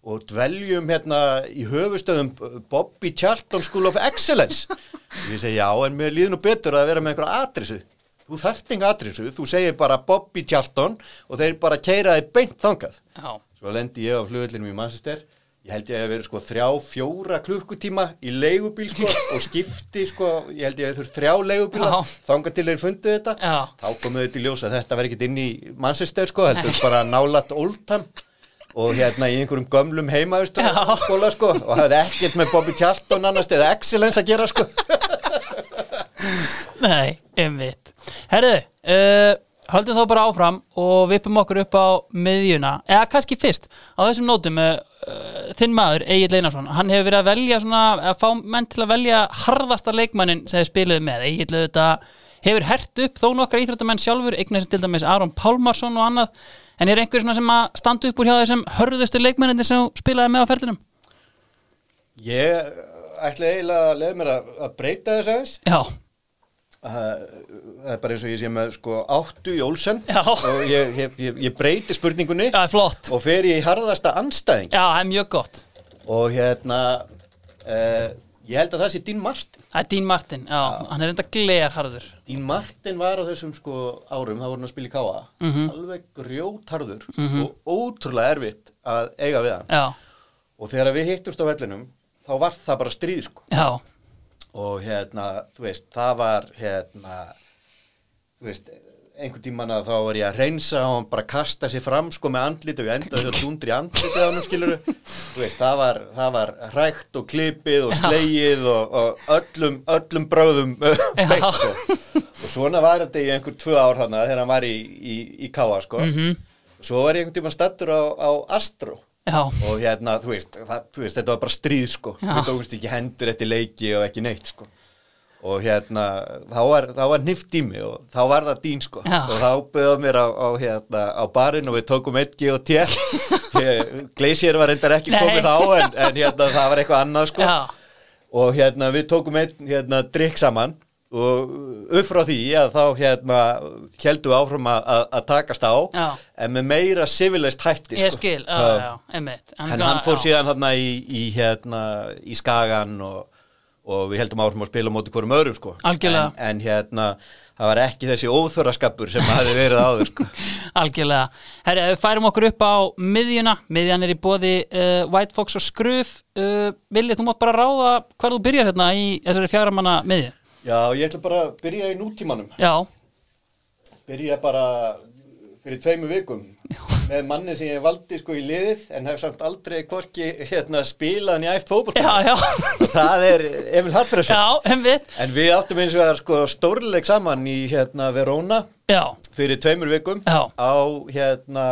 og dveljum hérna í höfustöðum Bobby Charlton School of Excellence. Ég segi, já, en mér líður nú betur að vera með einhverja adressu. Þú þarft enga adressu, þú segir bara Bobby Charlton og þeir bara keira þig beint þangað. Já, Svo lendi ég á flugullinum í Manchester ég held ég að vera sko þrjá, fjóra klukkutíma í leigubíl sko [laughs] og skipti sko, ég held ég að þurft þrjá leigubíla þangað til þeir fundu þetta Já. þá komuðu þetta í ljós að þetta verði ekkert inn í Manchester sko, heldur bara nálat Oldham og hérna í einhverjum gömlum heimaðust Já. skóla sko og hafði ekkert með Bobby Charlton annars eða Excellence að gera sko [laughs] nei, einmitt. Herðu, uh, höldum þá bara áfram og vippum okkur upp á miðjuna, eða kannski fyrst á þessum nótum uh, þinn maður, Egil Einarsson, hann hefur verið að velja svona, að fá menn til að velja harðasta leikmannin sem þið spiluðu með. Egil þetta hefur hert upp þó nokkra íþróttamenn sjálfur, eignast til dæmis Aron Pálmarsson og annað, en er einhver svona sem að standa upp úr hjá þessum hörðustu leikmannin sem spilaði með á ferðinum? ég ætla eiginlega að leiða mér að, breyta þess aðeins Það er bara eins og ég sé með sko áttu í Olsen Já. og ég, ég, ég, breyti spurningunni. Já, og fer ég í harðasta anstæðing Já, það er mjög gott. Og hérna uh, ég held að það sé Dín Martin. Það er Dín Martin, já, hann er enda glerharður. Dín Martin var á þessum sko árum, það voru hann að spila í Káa Mhm. alveg grjótharður og ótrúlega erfitt að eiga við hann. Já, og þegar við hittumst á vellinum þá var það bara stríð sko. Já, og hérna, þú veist, það var hérna þú veist, einhvern tímann að þá var ég að reynsa og hann bara kasta sér fram sko með andlit og endaði að dundri andlitið á hann skilur veist, það, var, það var hrækt og klipið og slegið og, og öllum, öllum bröðum [laughs] veikt sko. Og svona var þetta í einhver tvö ár hann þegar hann var í, í, í Káa sko. Mhm. og svo var ég einhvern tímann stattur á, á Astro Já, og hérna, þú veist, það, þú veist, þetta var bara stríð sko, Já. þú tókst ekki hendur eftir leiki og ekki neitt sko. Og hérna, þá var, þá var nift í mig og þá var það dín sko. Já. og þá byrðað mér á, á, hérna, á barinn og við tókum 1G og T [laughs] Gleisier var reyndar ekki Nei. komið þá en, en hérna, það var eitthvað annað sko. Og hérna, við tókum einn hérna, drikk saman og upp frá því að þá hérna heldum við áfram að, takast á Já. en með meira civilist hætti ég sko. skil, já, Já. já, einmitt En hann fór síðan hérna í, í, hérna, í Skagan og, og við heldum áfram að spila á móti hverjum öðrum sko. Algjörlega. En, en hérna, það var ekki þessi óþöraskapur sem hafi verið áður sko. [laughs] Algjörlega. Herri, við færum okkur upp á miðjuna, miðjan er í bóði uh, White Fox og Skruf uh, Vilja, þú mátt bara ráða hvar þú byrjar hérna í þessari fjaramanna miðju Já, ég ætla bara að byrja í nútímanum. Já, Byrja bara fyrir tveimu vikum með manni sem ég valdi sko í liðið en hef samt aldrei hvorki hérna, spilaðan í æft fótboll. já, já Það er Emil Hallfræðsson. Já, einmitt En við áttum eins og að sko stórleik saman í hérna Verona Já, fyrir tveimur vikum Já. á hérna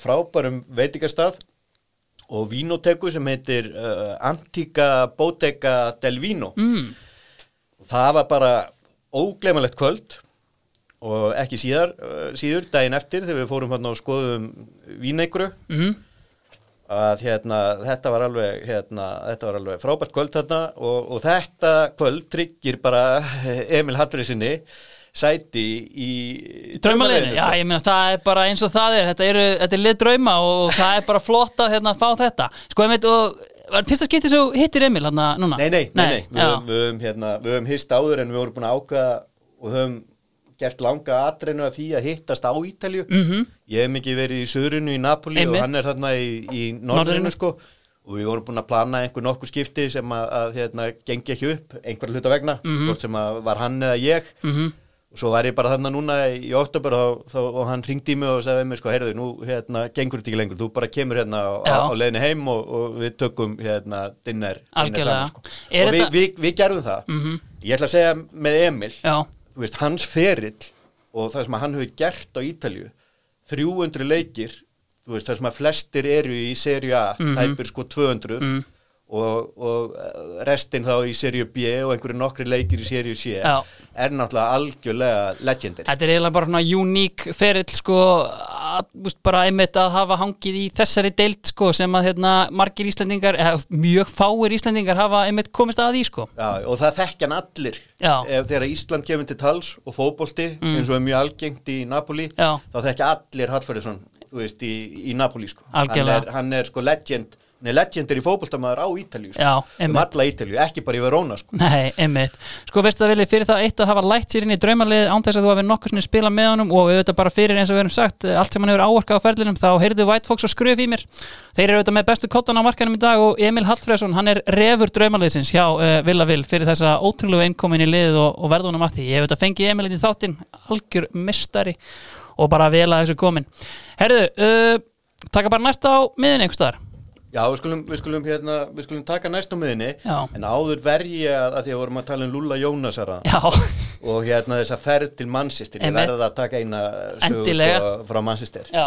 frábærum veitingastað og vínoteku sem heitir uh, Antica Bottega del Vino mm, það var bara óglemalegt kvöld og ekki síðar, uh, síður daginn eftir þegar við fórum hérna og skoðum víneikru mm, að hérna, þetta var alveg hérna, þetta var alveg frábært kvöld þarna og, og þetta kvöld tryggir bara [laughs] Emil Hallfriðsinni sæti í Draumaleginu, já, sko. ég meina það er bara eins og það er. Þetta, eru, þetta er lið drauma og það er bara flott að hérna, fá þetta. Sko, einmitt, og var fyrsta skipti svo hittir Emil hann núna? Nei, nei, nei, nei. Við, höfum, við, höfum, hérna, við höfum hist áður en við vorum búin að ákveða og höfum gert langa atreinu af því að hittast á Ítalju Mhm. Ég hef mikið verið í söðrinu í Napoli Einmitt. og hann er þarna í, í norðrinu sko og við vorum búin að plana einhver nokkur skipti sem að, að hérna, gengi ekki upp einhver hluta vegna, Mhm. hvort sem að var hann eða ég Mhm. Og svo var ég bara þarna núna í oktober og, þá, og hann ringdi í mig og sagði mér sko, heyrðu, nú hérna, gengur þetta ekki lengur, þú bara kemur hérna á, á, leiðinni heim og, og við tökum hérna dinner, dinner saman sko. Og við, þetta- við, við gerðum það Mhm. ég ætla að segja með Emil Já, þú veist, hans ferill og það sem hann hefur gert á Ítalju 300 leikir þú veist, það sem að flestir eru í serju A, Mhm. tæpur sko 200 Mm. Og, og eh, restin þá í serju B og einhverju nokkri leikir í serju C Já. er náttúrulega algjörlega legendir þetta er eiginlega bara svona uník ferill sko, að, úst, bara einmitt að hafa hangið í þessari deild sko, sem að hérna, margir Íslendingar, eða, mjög fáir Íslendingar hafa einmitt komist að því sko. Já, og það þekkjan allir Já. ef þegar Ísland kemur til tals og fótbolti eins og er mjög algengt í Napoli Mm. Já. þá þekkja allir Hallfæriðsson þú veist, í, í Napoli sko. hann, er, hann er sko legend legendir í fótboltamaður á Ítalju sko. Um alla Ítalju, ekki bara í Verona sko. Nei, einmitt. Sko veistu það vilja fyrir það eitt að hafa lætt sér inn í draumalið án þess að þú hafi nokkuð sinni spilað með honum og auðvitað bara fyrir eins og við erum sagt allt sem hann hefur áorkað á ferlinum þá heyrðu White Fox og skröf í mér. Þeir eru auðvitað með bestu kottan á markanum í dag og Emil Hallfræðsson hann er refur draumaliðsins hjá uh, Villa Vil fyrir þessa ótrúlegu innkomin í liðið og, og verðunum að því. Ég hef auðvitað mistari og bara næsta á miðin einhvers staðar. Já, við skulum, við skulum, hérna, við skulum taka næst á miðinni en áður verði ég að, að því að vorum að tala um Lúla Jónasara Já, og hérna þessa ferð til Manchester. Ég verði að taka eina sögu Endilega. sko, frá Manchester. Já,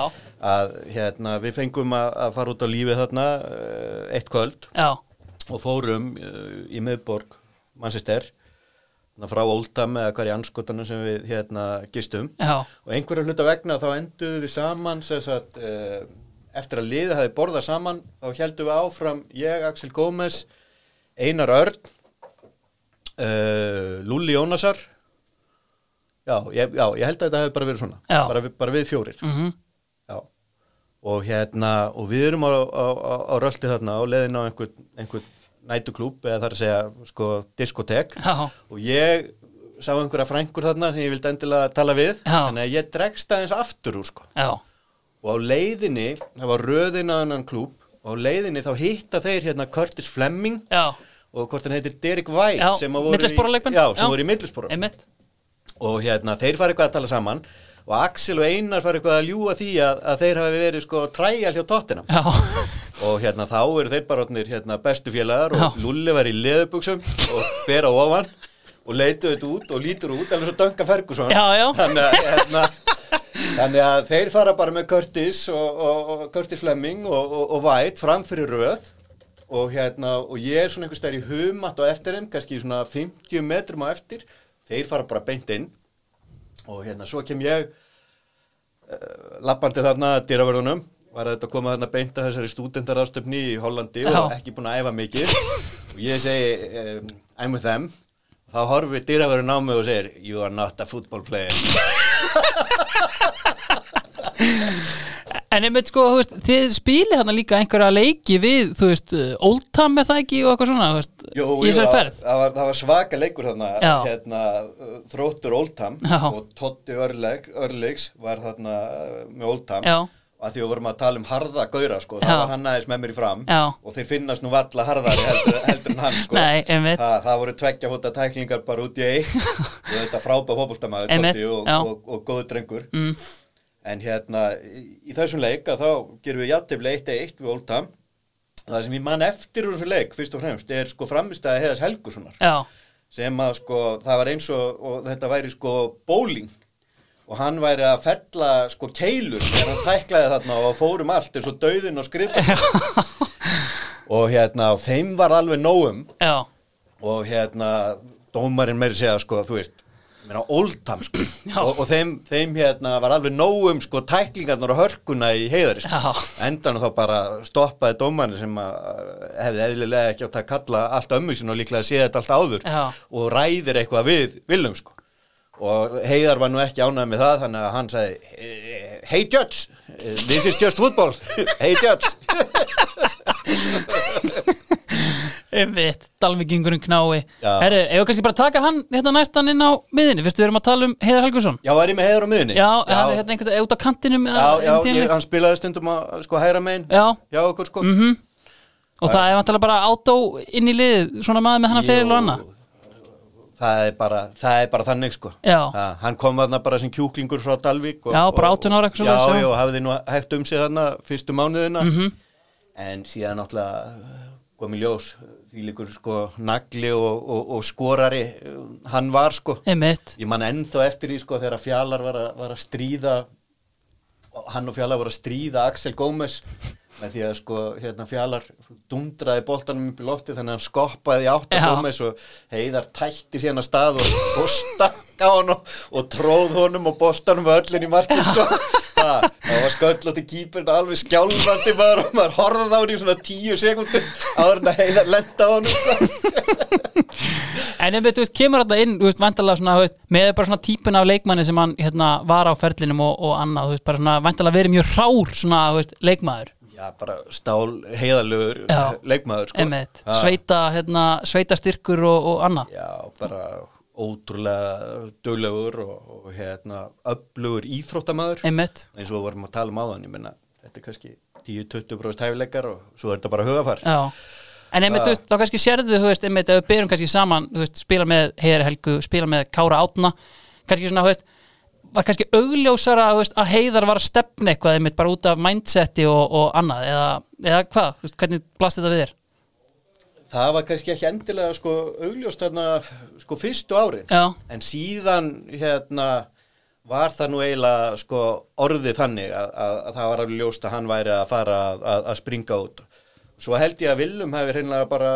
að hérna, við fengum að, að fara út á lífið þarna uh, eitt kvöld. Já, og fórum uh, í miðborg Manchester. Þarna frá Oldham eða hverja anskotanum sem við hérna gistum. Já, og einhverja hluta vegna þá enduðu við saman sem sagt, uh, eftir að liðið hafi borðað saman þá heldum við áfram ég, Axel Gómez Einar Örn uh, Lúli Jónasar. Já ég, já, ég held að þetta hefði bara verið svona bara, bara við fjórir. Mhm, já. og hérna og við erum á, á, á, á röldi þarna og leðin á einhvern, einhvern nætuklúb eða þar að segja sko diskotek. Já, og ég sá einhverja frængur þarna sem ég vildi endilega tala við. Já. þannig að ég dregst aðeins aftur úr sko. já, og á leiðinni, það var röðin að hennan klúb og á leiðinni þá hitta þeir hérna Curtis Fleming já, og hvort hann heitir Derek White Já, sem voru í, já, sem voru í millispora einmitt. og hérna þeir fara eitthvað að tala saman og Axel og Einar fara eitthvað að ljúa því að, að þeir hafi verið sko træjal hjá tóttina og hérna þá eru þeir bara hérna, bestu félagar og. Lulli var í leðubuxum og ber á ofan og leitu þetta út og lítur út alveg svo Duncan Ferguson. Já, já. Þannig, að, hérna, þannig að þeir fara bara með Curtis og, og, og Curtis Fleming og, og, og White fram fyrir röð og, hérna, og ég er svona einhvers stær í humatt og eftir þeim, kannski svona 50 metrum á eftir. Þeir fara bara beint inn og hérna svo kem ég uh, lappandi þarna að dýravörðunum var að þetta koma þarna beint að þessari stúdendarástöfni í Hollandi og Já. ekki búin að æfa mikið. Og ég segi um, I'm with them. Þá horfir dýravörðun á mig og segir you are not a football player [laughs] en einmitt sko, veist, þið spilið þarna líka einhverja leiki við, þú veist, uh, Oldham er það ekki og eitthvað svona, þú veist, Jú, í þessari ferð? það var, það var svaka leikur hérna, uh, þróttur Oldham Já. og Totti Örleg, Örlegs var þarna uh, með og að því að vorum að tala um harða gauðra sko, það var hann aðeins með mér í fram Já. og þeir finnast nú valla harðari heldur, [laughs] heldur en hann sko. Nei, einmitt. það, það voru tveggja fóta tæklingar bara út í eitt og þetta frábæð Totti og, já. og, og, góður drengur mm. en hérna í, í þessum leik að þá gerum við játtiflega 1-1 við Oldham það sem ég man eftir úr þessum leik fyrst og fremst er sko framistæði Heiðas Helgusonar Já, sem að sko það var eins og, og þetta væri sko bowling og hann væri að fella sko keilur þegar hann tæklaði þarna og fórum allt eins og dauðin og skrifa og hérna þeim var alveg nógum já, og hérna dómarinn meiri segja sko þú veist Oldham sko. Og, og þeim, þeim hérna var alveg nógum sko tæklingarnar og hörkuna í heiðari sko. Endan þá bara stoppaði dómarinn sem að hefði eðlilega ekki átt að kalla allt ömmu sín og líklega sé þetta allt áður Já. og ræðir eitthvað við Willum sko og heiðar var nú ekki ánægð með það þannig að hann sagði hey judge, this is just football. Hey judge. Einmitt, Dalvíkingurinn knái. Já. Ef við kannski bara taka hann hérna næstan inn á miðinni, fyrstu við erum að tala um Heiðar Helgusson já, var ég með heiðar á miðunni Já, hann er hérna einhvern veginn út á kantinum Já, já, ég, hann spilaði stundum að sko hæra megin já, hjá okkur sko. Mhm. Og það er vantilega bara átó inn í lið svona maður með hann að feril og annað það er bara, það er bara þannig sko. Það- hann kom þarna bara sem kjúklingur frá Dalvík og, Já, bara og- 18 ára eitthvað já, já. hafði nú hægt um sig þarna fyrstu mánuðina Mhm. en síðan náttúrulega kom í ljós því líkur sko nagli og, og, og skorari uh, hann var sko Einmitt, ég man ennþá eftir því sko þegar Fjalar var, að- var að stríða hann og Fjalar voru að stríða Axel Gómez með því að sko hérna Fjalar dundraði boltanum upp í lofti þannig að hann skoppaði átt að Já. Gómez og heiðar tætti síðan að stað og, og stakk á hann og, og tróð honum og boltanum var öllin í markið sko það, var sköllótti kýpurinn alveg skjálfandi maður og maður horfði á hann í svona tíu sekundur áður en að heiðar lenda á hann sko. en einmitt, þú veist, kemur þetta inn, þú veist, vantilega svona, þú veist, með bara svona típun af leikmanni sem hann, hérna, var á ferlinum og, og annað, þú veist, bara svona, vantilega verið mjög rár svona, þú veist, leikmaður Já, bara stál heiðalögur leikmaður sko. Sveita, hérna, sveita styrkur og, og annað. Já, bara ótrúlega duglegur og, og hérna öflugur íþróttamaður. Einmitt, eins og við vorum að tala um áðan, ég menna þetta er kannski 10-20% hæfileikar og svo er þetta bara hugafar. Já. En einmitt, þú veist, þá kannski sérðu, þú veist, einmitt, ef við byrjum kannski saman, þú veist, spila með Heiðar Helgu, spila með Kára Átna, kannski svona, þú veist, var kannski augljósara, veist, að Heiðar var að stefna eitthvað, einmitt, bara út af mindseti og, og annað, eða, eða hvað, hvernig blast þetta við þér? Það var kannski ekki endilega sko augljóst þarna sko fyrstu árin. Já, en síðan hérna var það nú eiginlega sko orðið þannig að, að, að það var alveg ljóst að hann væri að fara að, að, að springa út svo held ég að Willum hefði hreinlega bara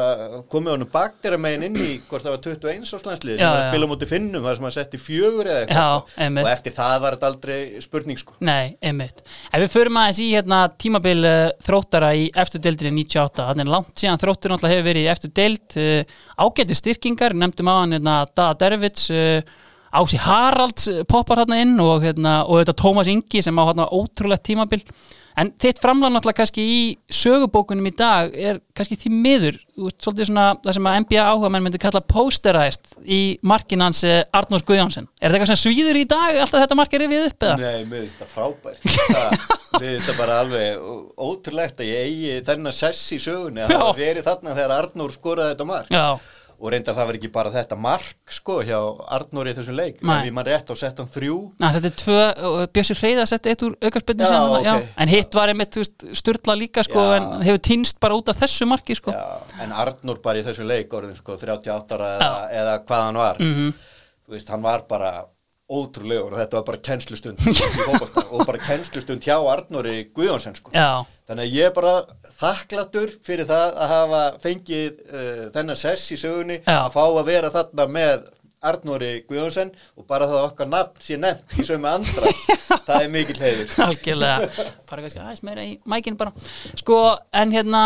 komið honum baktera megin inn í hvort það var 21 áslænslið sem Já, var að já. spila mútið finnum þar sem hann setti fjögur eða eitthvað sko. og eftir það var þetta aldrei spurning sko nei, einmitt. Ef við förum aðeins í hérna tímabil uh, þróttara í eftir deildinni 98, þannig langt síðan þróttur náttúrulega hefur verið í eftir deild, uh, ágæti styrkingar, nefndum á hann hérna Dada Dervits, uh, Ási Haralds uh, poppar hérna inn og, hérna, og þetta Tómas Ingi sem á hérna ótrúlegt tímabil. En þitt framlag náttúrulega kannski í sögubókunum í dag er kannski því miður, veist, svolítið svona það sem að NBA áhuga menn myndi kalla posterized í markin hans eh, Arnórs Guðjónsson. Er þetta eitthvað sem svíður í dag, alltaf þetta markið rifið upp eða? Nei, mér finnst það frábært Mér finnst það bara alveg ótrúlegt að ég eigi þennan sess í sögunni að það verið þarna þegar Arnór skoraði þetta mark Já, og reyndar það var ekki bara þetta mark sko hjá Arnóri í þessum leik ég mann rétt á sett hann þrjú Ná, þetta er tvö, og Bjössi Freyða setti eitt úr aukarspilni Já, sem, ok. en hitt var einmitt sturla líka sko, Já. en hefur týnst bara út af þessu marki sko. Já, en Arnór bara í þessum leik orðin sko 38 ára eða, eða hvað hann var Mhm. þú veist, hann var bara ótrúlegur og þetta var bara kennslustund. Og bara kennslustund hjá Arnóri Guðjónsson sko. Þannig að ég er bara þakklatur fyrir það að hafa fengið uh, þennan sess í sögunni Já. að fá að vera þarna með Arnóri Guðjónsson og bara það að okkar nafn sé nefnt í sömu andra [laughs] það er mikill heiður. Algjörlega. Fara kannski aðeins meira í mækin bara. Sko, en hérna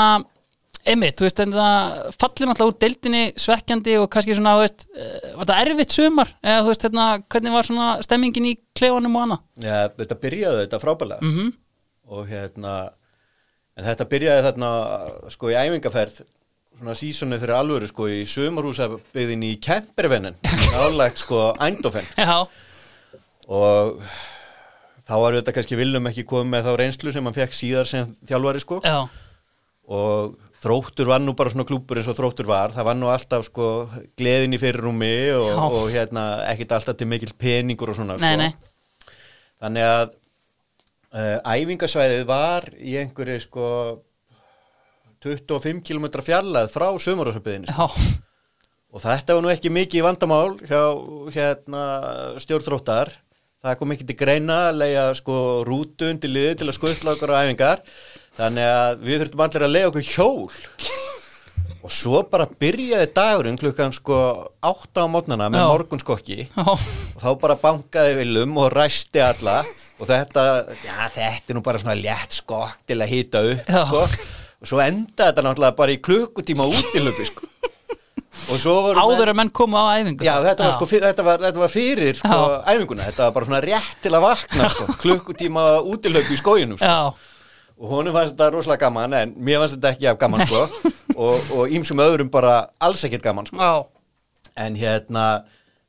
einmitt, þú veist, en það fallir náttúrulega úr deildinni svekkjandi og kannski svona, þú veist, eh, var það erfitt sumar? Eða þú veist, hérna, hvernig var svona stemmingin í klefanum og annað? Já, þetta byrjaði þetta frábælega Mhm. og hérna en þetta byrjaði þarna sko í æfingaferð svona sísonu fyrir alvöru sko í sumarhúsabyggðin í Kempervennen. [laughs] Nálægt sko Eindhoven. Já, og þá var þetta kannski viljum ekki komið með þá reynslu sem hann fekk síðar sem þjálfari sko. Já, og þróttur var nú bara svona klúpur eins og þróttur var, það var nú alltaf sko gleðin í fyrirrúmi og, og hérna ekkit alltaf til mikil peningur og svona nei, sko. nei. Þannig að uh, æfingasvæðið var í einhverju sko 25 km fjarlæð frá sömurásabbyðinu Já, og þetta var nú ekki mikið vandamál hjá hérna, stjórnþróttar það kom ekki til greina að leiða sko rútu undir liði til að skuttla okkur á æfingar. Þannig að við þurftum allir að leiða okkur hjól. Og svo bara byrjaði dagurinn klukkan sko 8 á mótnana með morgunskokki. Og þá bara bankaði viljum og ræsti alla. Og þetta, já þetta er nú bara svona létt skokk til að hýta upp sko. Og svo endaði þetta náttúrulega bara í klukkutíma útilöpi sko og svo voru áður að menn komu á æfingu. Já, þetta var, sko, þetta var, þetta var fyrir sko, æfinguna, þetta var bara svona rétt til að vakna sko, klukkutíma útilöp í skóginum sko. Og honum fannst þetta rosalega gaman en mér fannst þetta ekki af gaman sko, [laughs] og, og ímsum öðrum bara alls ekkert gaman sko. en hérna,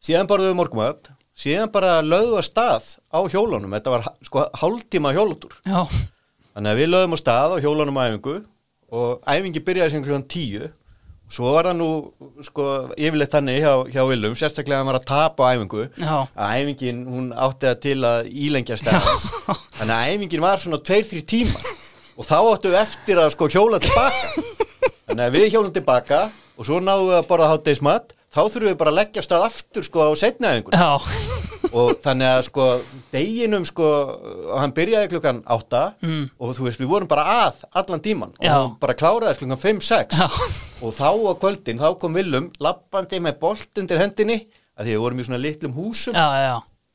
síðan bara við morgumöð síðan bara lögðu að stað á hjólunum, þetta var sko hálftíma hjólutur, já, þannig að við lögðum á stað á hjólunum æfingu og æfingi byrjaði sem klukkan tíu svo var það nú sko yfirleitt þannig hjá, hjá Willum, sérstaklega að var að tapa á æfingu Já. að æfingin, hún átti það til að ílengja stæðans þannig að æfingin var svona 2-3 tíma og þá áttu við eftir að sko hjóla tilbaka þannig að við hjólum tilbaka og svo náðum við að borða hátdeismat þá þurfum við bara að leggja stað aftur sko á setna æfingun já, og þannig að sko deginum sko, hann byrjaði klukkan átta Mm. og þú veist, við vorum bara að allan tíman og hann bara kláraði klukkan 5-6 Já. og þá á kvöldin, þá kom Willum lappandi með bolt undir hendinni að því við vorum í svona litlum húsum. Já, já,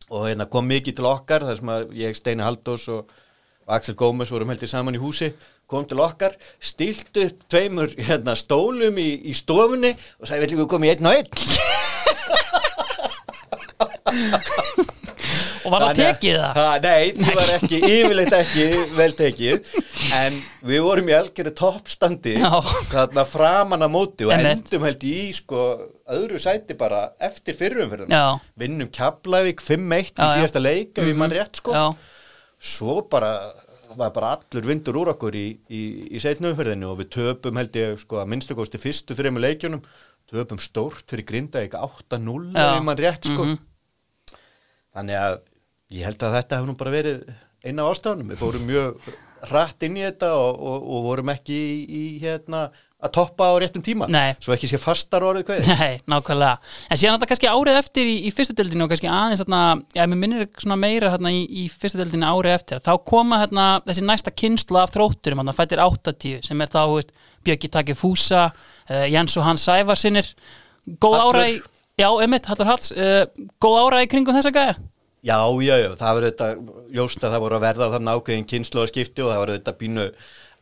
og hérna kom mikið til okkar þar sem að ég, Steini Haldós og, og Axel Gómez vorum heldur saman í húsi kom til okkar, stilt upp tveimur hérna, stólum í, í stofunni og viljum við koma í einn og einn? Og var það tekið það? Ha, nei, það var ekki, yfirleitt ekki vel tekið. En við vorum í algjöru toppstandi þarna framan að móti og endum held í sko öðru sæti bara eftir fyrrum fyrir Já. vinnum Keflavík 5-1 í síðasta leik ef ég mann rétt sko. Já, svo bara var bara allur vindur úr okkur í, í, í setnumferðinu og við töpum held ég sko að minnstu kosti fyrstu þrejum leikjunum töpum stórt fyrir Grindavík 8-0 ef Já. ég mann rétt sko Mhm. þannig að ég held að þetta hefur nú bara verið eina af ástafanum, við fórum mjög rætt inn í þetta og, og, og vorum ekki í, í hérna að toppa á réttum tíma, Nei. svo ekki sé fastar orðið hvað Nei, nákvæmlega. En síðan þetta kannski árið eftir í, í fyrstu deildinu og kannski aðeins þarna, já, mér minnir svona meira þarna í, í fyrstu deildinu árið eftir, þá koma þarna þessi næsta kynslu af þrótturum, þarna fættir 80, sem er þá, veist, Björki Taki Fúsa, uh, Jens og Hans Sævarsinnir, góð ára í, já, emitt, Hallur Halls, uh, góð ára í kringum þessa gæða? Já, já, já, það var þetta ljóst að það voru að verða þarna ákveðin kynnslóðaskipti og það voru þetta pínu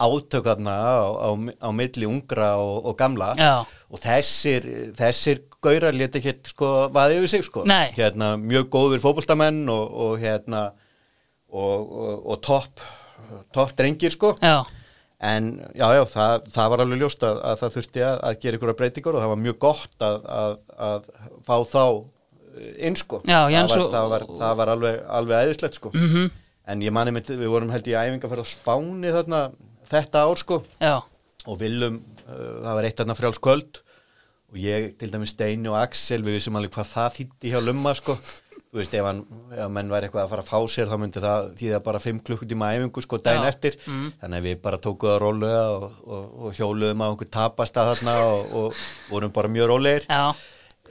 átök þarna á, á, á milli ungra og, og gamla. Já. og þessir, þessir gaurar leti hér sko vaði yfir sig sko. Hérna mjög góður fótboltamenn og, og hérna og, og, topp topp drengir sko. Já, en já, já, það, það var alveg ljóst að, að það þurfti að, að gera ykkur breytingar og það var mjög gott að, að, að fá þá inn sko. Það, var, og- það, var, það var alveg, alveg æðislegt sko. Mhm. en ég mani mitt, við vorum held í æfinga að spáni þarna þetta ár sko. Já, og viljum, uh, það var eitt þarna frjáls kvöld. Og ég til dæmis Steini og Axel við vissum alveg hvað það þýtti hjá Lumma sko. Þú veist ef, hann, ef menn væri eitthvað að fara að fá sér þá myndi það þýða bara 5 klukkutíma æfingu sko Já. eftir. Þannig að við bara tókuð að rólega og, og, og hjóluðum á einhver tapast að þarna og, og vorum bara mjög rólegir. Já,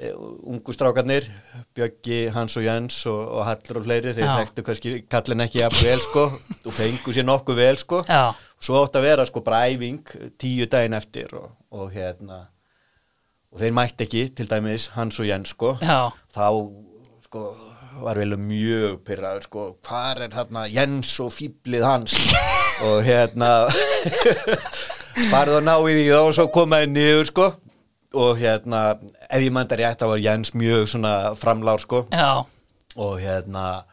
Eh, ungu strákarnir Bjöggi, Hans og Jens og, og Hallur og fleiri þeir þekktu kannski kallin ekki jafn vel sko. Og fengu sér nokkuð vel sko. Já, svo átt að vera sko bara æfing tíu daginn eftir og, og hérna og þeir mætti ekki til dæmis Hans og Jens sko. Já, þá sko var vel mjög pyrraður sko. Hvar er þarna Jens og fýblið hans? Og hérna [laughs] farið að ná í því þá og svo komaði niður sko og hérna ef ég mændi rétt þá var Jens mjög svona framlár sko. Já, og hérna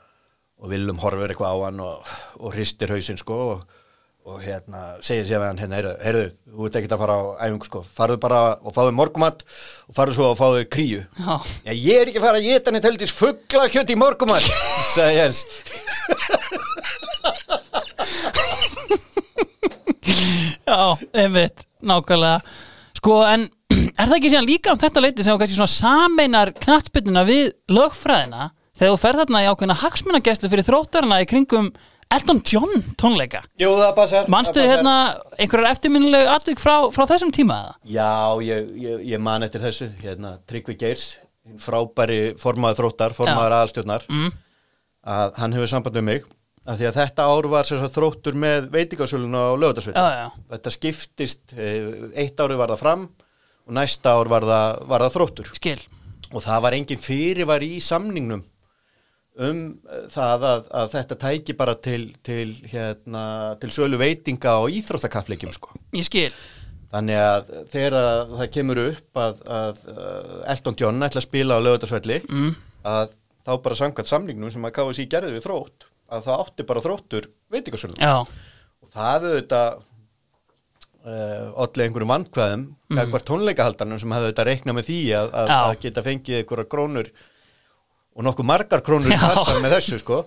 og Willum horfir eitthvað á hann og, og hristir hausinn sko og, og hérna segir sér við hann hérna, heyrðu, heyrðu, þú ert ekkert að fara á æfingu sko, farðu bara og fáðu morgumat og farðu svo og fáðu kríu. Já, Já, ég er ekki að fara að geta neitt heldur fuggla kjöt í morgumat sagði Jens. [laughs] Já, einmitt, nákvæmlega Sko, en [clears throat] er það ekki síðan líka um þetta leiti sem þú kannski svona sameinar knattspyrnuna við lögfræðina þegar þú ferð þarna í ákveðna hagsmunagæslu fyrir þróttarana í kringum Elton John tónleika Jú, það passar Manstu passar. hérna einhverjar eftirminnileg atvik frá, frá þessum tíma eða? Já, ég, ég, ég man eftir þessu hérna, Tryggvi Geirs frábæri formaður þróttar, formaður aðalstjórnar Mm. að hann hefur samband við mig að því að þetta ár var sér svo þróttur með veitingasöluna á já, þetta skiptist eh, eitt ári var það fram og næsta ár var það, var það þróttur. Skil. Og það var engin fyrirvar í samningnum um eh, það að, að þetta tæki bara til, til, hérna, til sölu veitinga og íþróttakappleikjum sko. Ég skil. Þannig að þegar að það kemur upp að, að, að Elton John ætla að spila á lögutarsvelli mm. að þá bara samkvæmt samningnum sem að KSI gerði við þrótt að það átti bara þróttur veitingasölum. Já, og það auðvitað uh, olli einhverjum vandkvæðum mm. hvað tónleikahaldarnum sem hafði auðvitað reiknað með því að, að, að geta fengið einhverja krónur og nokkuð margar krónur Já. passar með þessu sko.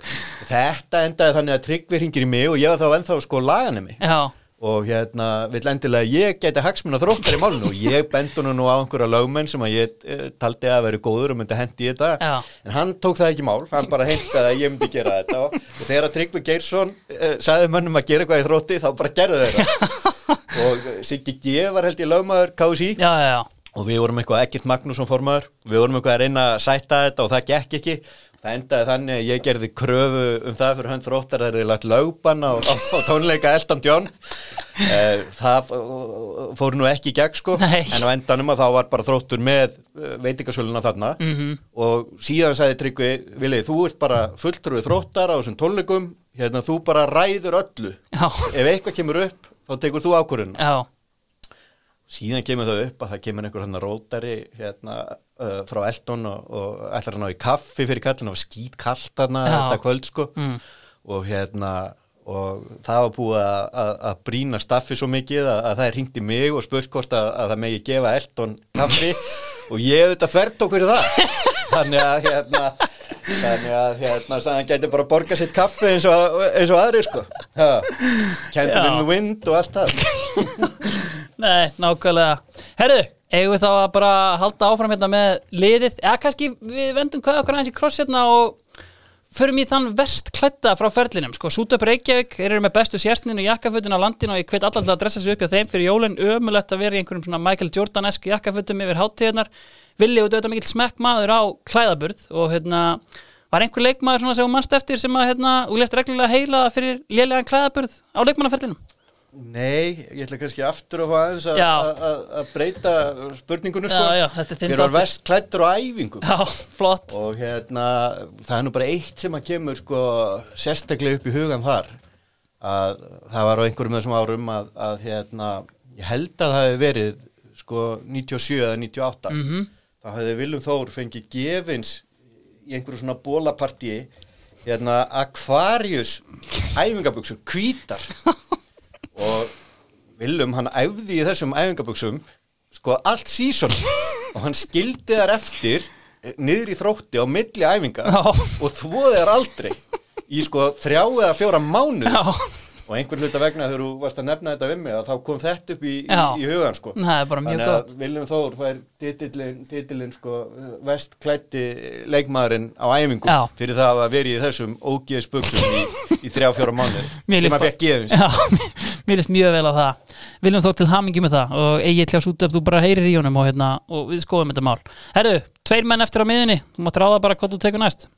Þetta endaði þannig að Tryggvi hringir í mig og ég var þá ennþá sko laganemi. Já, og hérna vill endilega ég geti hagsmuna þróttar í málnu og ég bend honum nú á einhverja lögmenn sem að ég e, taldi að veri góður og myndi hendi í þetta. Já. en hann tók það ekki mál, hann bara heimtaði að ég myndi gera þetta. Og, og þegar að Tryggvi Geirsson e, sagði mönnum að gera eitthvað í þrótti þá bara gerðu þeir það. [laughs] Og Siggi G var held ég lögmaður KSI já, já, já. og við vorum eitthvað ekkert Magnússon formaður. Við vorum eitthvað að reyna að sætta þetta og það gekk ekki það endaði þannig að ég gerði kröfu um það fyrir hönd þróttar að þeir lagt lögbann á, á, tónleika Elton John. Eh, það eh, fór nú ekki í gegn sko. Nei. en á endanum að þá var bara þróttur með veitingasöluna þarna. Mhm. og síðan sagði Tryggvi Vilið, þú ert bara fulltrúið þróttar á þessum tónleikum. Hérna þú bara ræður öllu. Já, ef eitthvað kemur upp þá tekur þú ákvörðun já, síðan kemur það upp að það kemur einhver hann rótari hérna uh, frá Elton og, og ætlar hann á í kaffi fyrir kallin og skýt kallt hann Já. þetta kvöld sko. Mm. og hérna og það var búið að, að, að brína staffi svo mikið að, að það í mig og spurt hvort að, að það megi gefa Elton kaffi. [laughs] Og ég auðvitað þvert okkur það. Þannig að hérna þannig að hérna sagði hann gæti bara að borga sitt kaffi eins og, eins og aðri sko. In the wind og allt það [laughs] nei, nákvæmlega. Herru, eigum við þá að bara halda áfram hérna með liðið? Eða kannski við vendum hvað okkur aðeins í kross hérna og förum í þann verst klædda frá ferlinum. Sko, Sútöp Reykjavík eru með bestu sérstninu jakkafötun á landinu og ég hvet allar til að dressa sig upp hjá þeim fyrir jólin. Ömulegt að vera í einhverjum svona Michael Jordan-esk jakkafötum yfir hátíðunar villi og þetta mikill smekk maður á klæðaburð og hérna var einhver leikmaður svona sem þú mannst eftir sem að hérna, og lest reglulega heila fyrir lélegan klæðaburð á leikmannaferlinum Nei, ég ætla kannski aftur að fá aðeins að- breyta spurningunum sko. Já, já, þetta er þinn var þáttur. vest klættur á æfingum Já, flott og hérna, það er nú bara eitt sem að kemur sko sérstaklega upp í hugan þar að það var á einhverjum þessum árum að, að hérna, ég held að það hefði verið sko 97 eða 98 Mhm. þá hefði Viljum Þór fengið gefins í einhverju svona bólapartíi hérna Aquarius æfingabuxum, hvítar [laughs] og Willum hann æfði í þessum æfingabuxum sko allt sísón og hann skildi þar eftir eh, niður í þrótti á milli æfinga Já. og þvoði þar aldrei í sko þrjá eða fjóra mánuð og einhvern hluta vegna þegar þú varst að nefna þetta við mig að þá kom þetta upp í, í, í hugan sko. Þannig að Viljum Þór fær titilin, titilin sko, vestklætti leikmaðurinn á æfingu Já. fyrir það að vera í þessum ógeðis buksum í, í þrjá fjóra [laughs] Mér sem að fekk gefins Já, [laughs] mér líst mjög vel á það. Viljum þó til hamingi með það. Og Egil Hjás út af þú bara heyrir í honum og, hérna, og við skoðum þetta mál. Herru, tveir menn eftir á miðunni þú mátt ráða bara hvað þú tekur næst.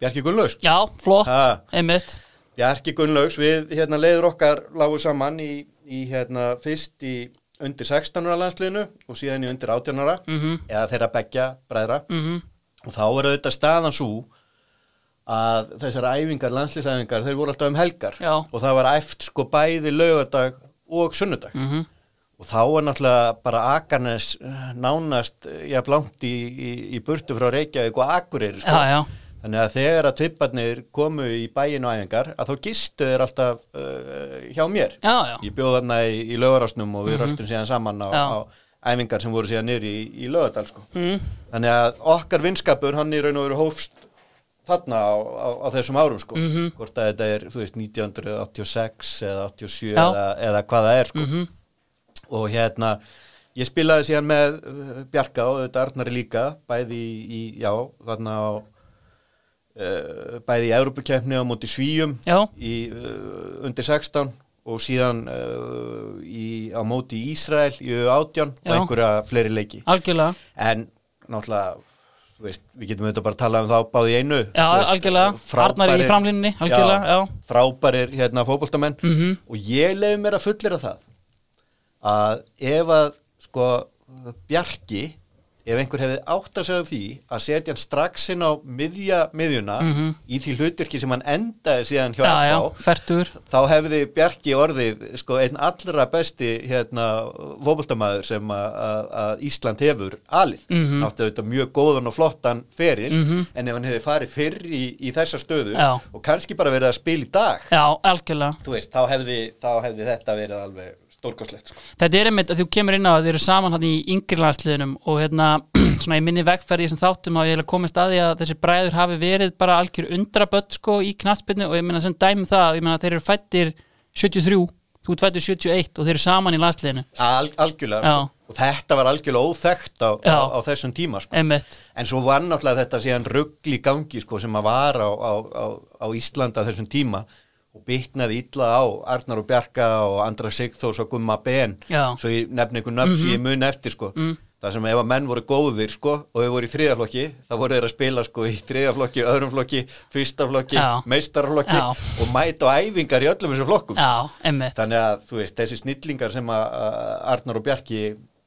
Bjarki Gunnlaugs? Já, flott, Ha. einmitt Bjarki Gunnlaugs, við hérna leiður okkar lágu saman í, í hérna fyrst í undir 16 ára landsliðinu og síðan í undir 18 ára Mhm. eða þeirra beggja bræðra mm og þá er auðvitað staðan svo að þessar æfingar, landslýsæfingar þeir voru alltaf um helgar Já. og það var æft sko bæði laugardag og sunnudag -hmm. og þá er náttúrulega bara Akarnes nánast já, blankt í, í, í burtu frá Reykjavík og Akureyri sko. Já, já, þannig að þegar að tipparnir komu í bæinu æfingar að þá gistu þeir alltaf uh, hjá mér já, já. ég bjóð þarna í, í laugarásnum og við mm röltum síðan saman á, á æfingar sem voru síðan niður í, í laugadal sko. Mm. þannig að okkar vinskapur hann í raun og veru hófst þarna á, á, á þessum árum sko. Mhm. hvort að þetta er þú veist 1986 eða 87 Já. eða, eða hvað það er sko. Mhm. og hérna ég spilaði síðan með uh, Bjarka og þetta Arnari líka bæði í, í já, þarna á bæði í Európukefni á móti Svíum Já. í uh, undir 16 og síðan uh, í, á móti Ísrael í átján og einhverja fleiri leiki algjörlega en náttúrulega veist, við getum auðvitað bara að tala um þá báði einu frábærir- já. frábærir hérna fótboltamenn Mhm. og ég leiði mér að fullera það að ef að sko Bjarki ef einhver hefði átt að segja því að setja hann strax inn á miðja miðjuna í því hlutverki sem hann endaði síðan hjá. Já, já, þá hefði Bjarki orðið sko einn allra besti hérna fótboltamaður sem að- Ísland hefur alið, mm. -hmm. náttúrulega þetta mjög góðan og flottan feril, en ef hann hefði farið fyrr í, í þessa stöðu Já. og kannski bara verið að spila í dag veist, þá hefði, þá hefði þetta verið alveg stórkoslegt sko. Þetta er einmitt að þú kemur inn á að þið eru saman hann í yngri landsliðinum og hérna [clears throat] svona í minni vegferði þessum þáttum hafa ég komist að því að þessi bræður hafi verið bara algjör undrabött sko í knattspyrnu og ég meina sem dæmi um það, ég meina þeir eru fættir 73, þú ert fættir 71 og þeir eru saman í landsliðinu Al, algjörlega, sko. og þetta var algjörlega óþekkt á, á, á þessum tíma sko. En svo var náttúrulega þetta síðan ruggl í gangi sko, sem að var á, á, á, á Íslanda þessum tíma og bytnaði illa á Arnar og Bjarka og Andra Sigþós og Gumma Ben Já. svo ég nefni einhvern nöfn sem ég mun eftir sko. mm. það sem ef að menn voru góðir sko, og þau voru í þriðaflokki þá voru þeir að spila sko, í þriðaflokki, öðrum flokki fyrsta flokki, Já. meistaraflokki Já. og mæta á æfingar í öllum þessum flokkum sko. já, Þannig að þú veist, þessi snillingar sem að Arnar og Bjarki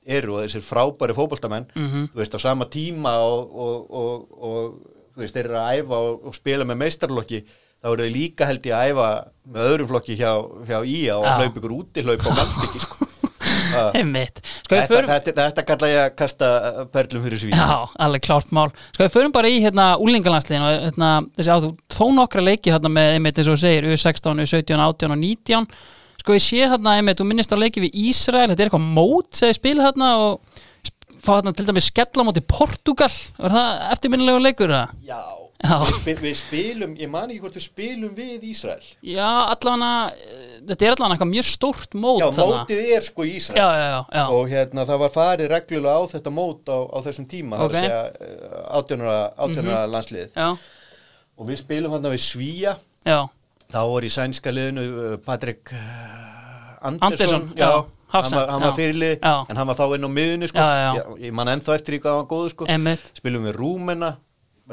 eru og þessir frábæri fótboltamenn Mhm. þú veist, á sama tíma og, og, og, og þú veist, þeir eru að æfa og, og spila með meistarlokki þá eru þeir líka held ég að æfa með öðrum flokki hjá, hjá IA og hlaup ykkur úti hlaup á mannbyggi sko. [laughs] Einmitt, sko þetta, förum þetta, þetta kalla ég að kasta uh, perlum fyrir svín Já, alveg klárt mál. Sko við förum bara í hérna úlingalandsliðin og hérna, þessi áþú, þó nokkra leiki hérna með einmitt eins og segir, U16, U17, 18 og 19. Sko ég sé hérna einmitt, þú minnist á leiki við Ísrael, þetta er eitthvað mót sem þið spila hérna og fá hérna til dæmis skella á móti Portugal. Var það eftirminnilegu leikur það? Já. Við, við spilum, ég man ekki hvort við spilum við Ísrael. Já, allavega, þetta er allavega eitthvað mjög stórt mót. Já, þarna. mótið er sko Ísrael. Já, já, já, já. og hérna það var farið reglulega á þetta mót á, á þessum tíma Ok. Það að segja átjónara, átjónara landslið Já, og við spilum hann við Svíja já, þá var í sænska liðinu uh, Patrik uh, Andersson, Andersson, já, hann var, hann var fyrirlið en hann var þá inn á miðunni sko. Ég, ég man ennþá eftir í hvað hann var góðu sko. spilum við Rúmena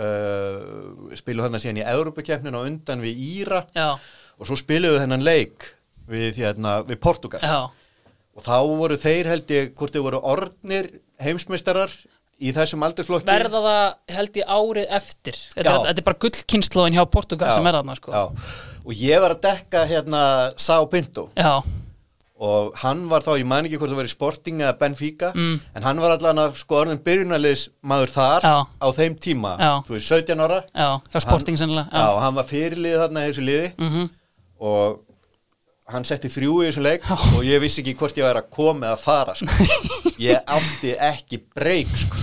uh, spilum hann síðan í Európa-keppnin á undan við Íra. Já, og svo spilum við þennan leik við, hérna, við Portugal. Já, og þá voru þeir held ég hvort þeir voru orðnir heimsmeistarar í þessum aldursflokki. Verða það held ég árið eftir. Þetta, þetta er bara gullkynnslóðin hjá Portugal Já, sem er þarna sko. Og ég var að dekka hérna Sá Pinto. Já, og hann var þá, ég man ekki hvort það var í Sporting eða Benfica, Mm. en hann var allan að sko orðin byrjunarliðs maður þar Já. á þeim tíma, Já. þú veist 17 ára já, hjá Sporting sennilega já, hann var fyrirlið þarna í þessu liði Mhm. og hann setti þrjú í þessu leik og ég vissi ekki hvort ég væri að koma eða fara sko. [laughs] ég átti ekki breyk sko.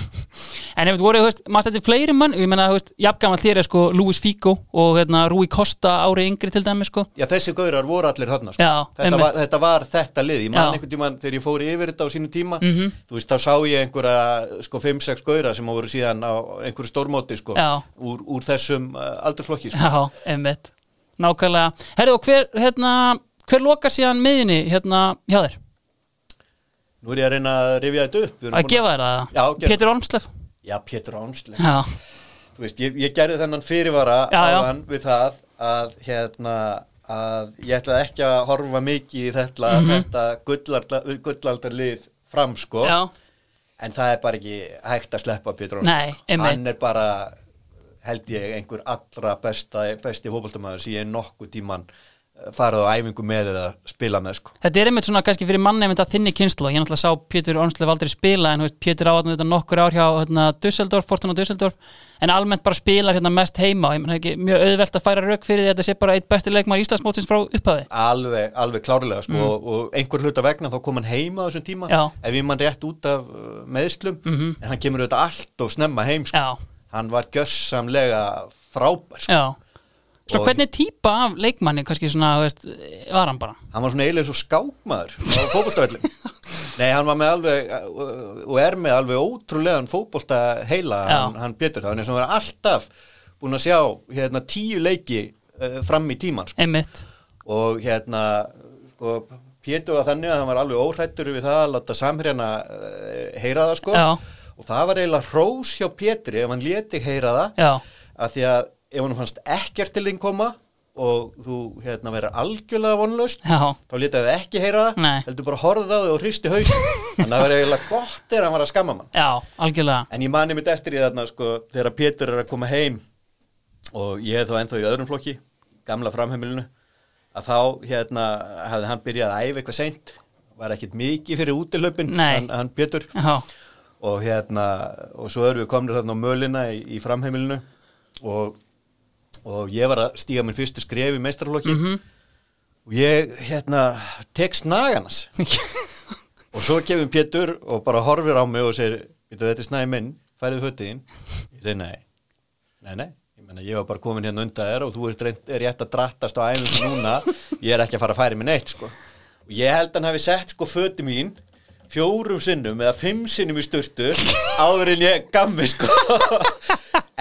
En ef þú voru, maður stætti fleiri mann Ég veist, jafngamall þér er sko Luis Figo og hérna Rui Costa ári yngri til dæmi sko Já, þessi gaurar voru allir þarna sko. Þetta, var, þetta var þetta lið Ég man einhvern tímann þegar ég fór yfir þetta á sínu tíma Þú veist, þá sá ég einhverja sko 5-6 gaurar sem voru síðan á einhverju stórmóti sko, úr, úr þessum uh, aldursflokki sko. Já, einmitt Nákvæmlega Herðu, hver, hérna, hver lokar síðan miðinni hérna hjá þér? Nú er ég að reyna að rifja þetta upp Að gefa þér það? Já, gefa. Pétur Ormslef? Já, Pétur Ánsleik Þú veist, ég, ég gerði þennan fyrirvara Já, já. áðan við það að hérna að ég ætlaði ekki að horfa mikið í þetta, þetta gullalda, gullaldarlið fram sko. Já, en það er bara ekki hægt að sleppa Pétur Ánsleik einmitt. hann er bara held ég einhver allra besta, besti fótboltamæður sem ég nokkuð tíman farið á æfingu með eða spila með sko Þetta er einmitt svona kannski fyrir manni einmitt að þinni kynslu ég náttúrulega sá Pétur Ormslef aldrei spila en veist, Pétur áðan þetta nokkur ár hjá hérna, Dusseldorf, Fortuna Dusseldorf en almennt bara spilar hérna mest heima og ég menn ekki mjög auðvelt að færa rauk fyrir því að þetta sé bara eitt besti leikmar Íslandsmótsins frá upphafi alveg, alveg klárlega sko og, og einhver hluta vegna þá kom hann heima þessum tíma Mm. Já. Ef ég mann rétt út af uh, meðslum en hann kemur auðvitað allt og snemma heim sko. Hann var gössamlega frábær sko. Svo hvernig típa af leikmanni kannski svona, veist, var hann bara? hann var svona eiginlega svo skákmaður á [laughs] fótboltavellin nei, hann var með alveg og er með alveg ótrúlegan fótbolta heila hann, hann Pétur, það er eins og hann var alltaf búin að sjá hérna tíu leiki uh, fram í tíman sko. Einmitt og hérna sko, Pétur var þannig að hann var alveg óhrættur við það að láta samherjana uh, heyra það sko Já. og það var eiginlega hrós hjá Pétri ef hann leti heyra það Já, að því að ef hann fannst ekkert til þín koma og þú hérna verður algjörlega vonlaust já, þá leta þið ekki heyra það Nei. heldur bara horfða á þig og hristi haus [laughs] þannig að það verður eiginlega gott þegar hann var að skamma mann. Já, algjörlega. En ég mani mitt eftir í þarna sko þegar Pétur er að koma heim og ég er þá ennþá í öðrum flokki gamla framheimilinu að þá hérna hafði hann byrjað að æfa eitthvað seint. Var ekkit mikið fyrir útilöpin Nei. hann, hann Pétur. Já, og hérna og svo erum við komin þarna á mölina í, í framheimilinu og, og ég var að stíga minn fyrstu skref í meistrarflokki Mhm. og ég hérna tek snaganas [laughs] og svo kemur Pétur og bara horfir á mig og segir "Bíddu, þetta er snæði minn, færið föttiðin ég segi nei, nei, nei. Ég meina ég var bara komin hérna undan þér og þú er rétt að drattast á æfingu núna. Ég er ekki að fara að færi mig neitt sko. Og ég held að hann hafi sett sko föti mín fjórum sinnum eða fimm sinnum í sturtu áður en ég gaf mig sko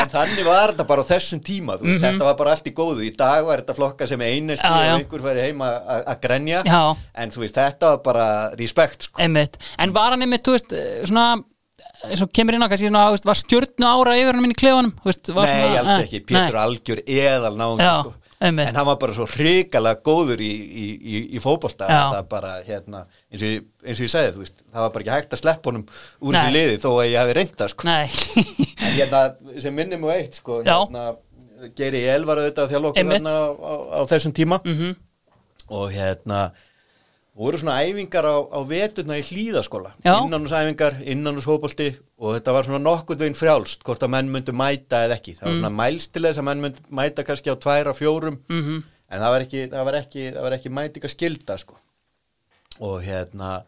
en þannig var þetta bara á þessum tíma veist, þetta var bara allt í góðu. Í dag var þetta flokka sem einelti og einhver færi heima að grenja. Já. en þú veist, þetta var bara respekt sko. En var hann einmitt, þú veist, svona eins og kemur inn á kannski svona, var stjörnu ára yfir hann minn í var Nei, svona, alls ekki, Pétur algjör eðal náðum sko. Einmitt. en hann var bara svo hrikalega góður í, í, í, í bara, hérna, eins ég, eins og ég þú veist, það var bara ekki hægt að sleppa honum úr þessu liði þó að ég hafi reynda sko. En hérna, sem minnum og eitt sko, hérna, Geri Elvar auðvitað þjálf okkur Einmitt. hérna á, á, á þessum tíma Mhm. og hérna voru svona æfingar á, á veturna í hlýðaskóla innanúsæfingar, innanúshópolti og þetta var svona nokkuð veginn frjálst hvort að menn myndu mæta eða ekki. Það var svona mælst til þess að menn myndu mæta kannski á tværa, fjórum Mhm. en það var ekki, það var ekki, það var ekki mætinga skilda sko. Og hérna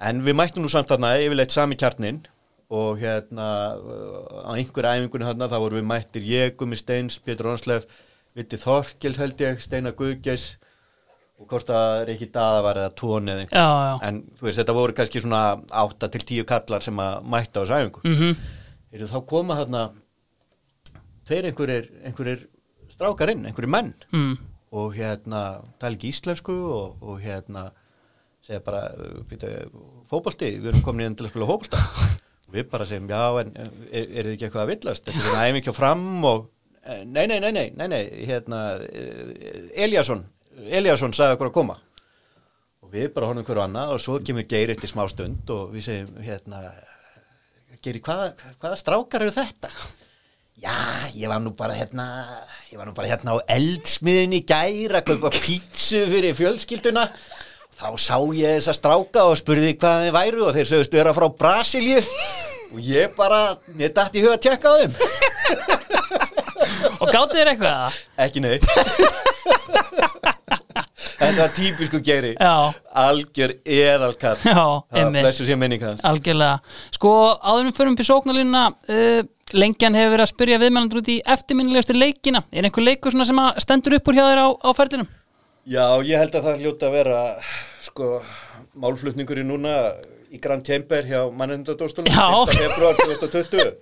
en við mættum nú samt þarna yfirleitt sami kjarnin og hérna á einhverju æfingunni þarna þá vorum við mættir ég, Gumi Steins, Pétur Onslef Viti Þorkels held ég, Steinar Guðgeis og hvort að Riki Daða var eða tóni eða einhver. Já, já. En þú veist, þetta voru kannski svona 8 til 10 kallar sem að mætta á þessu æfingu. Mm Mhm. þá koma þarna tveir einhverjir, einhverjir strákar inn, einhverjir menn. Mm. og hérna tala ekki íslensku og, og hérna segja bara býta, fótbolti, við erum komin inn til að spila fótbolta. Og [laughs] við bara segjum já en er, er þið ekki eitthvað að villast? Þetta er svona æfing hjá fram og eh, nei, nei, nei, nei, nei, nei hérna eh, Eliasson Eliasson sagði okkur að koma. Og við bara horfum hverju annað og svo kemur Geir eftir smá stund og við segjum hérna Geiri, hvað, hvaða strákar eru þetta? Já, ég var nú bara hérna ég var nú bara hérna á eldsmiðinni í gær að kaupa pítsu fyrir fjölskylduna. Þá sá ég þessa stráka og spurði hvað þeir væru og þeir sögust vera frá Brasilíu. Og ég bara, mér dætti í huga að tjekka á þeim. Og gáttu þér eitthvað? ekki nei þetta var típisku geri Já. algjör eðalkall Já, það einmitt. blessu sér minning hans Algjörlega. Sko, áðurum fyrir upp í sóknarlínuna, uh, lengjan hefur verið að spyrja viðmælandur út í eftirminnilegustu leikina. Er einhver leikur svona sem að stendur upp úr hjá þér á, á ferðinum? Já, ég held að það hljóta að vera sko, málflutningur í núna í Grand Chamber hjá mannendadóstunum Já. 5. februar 2020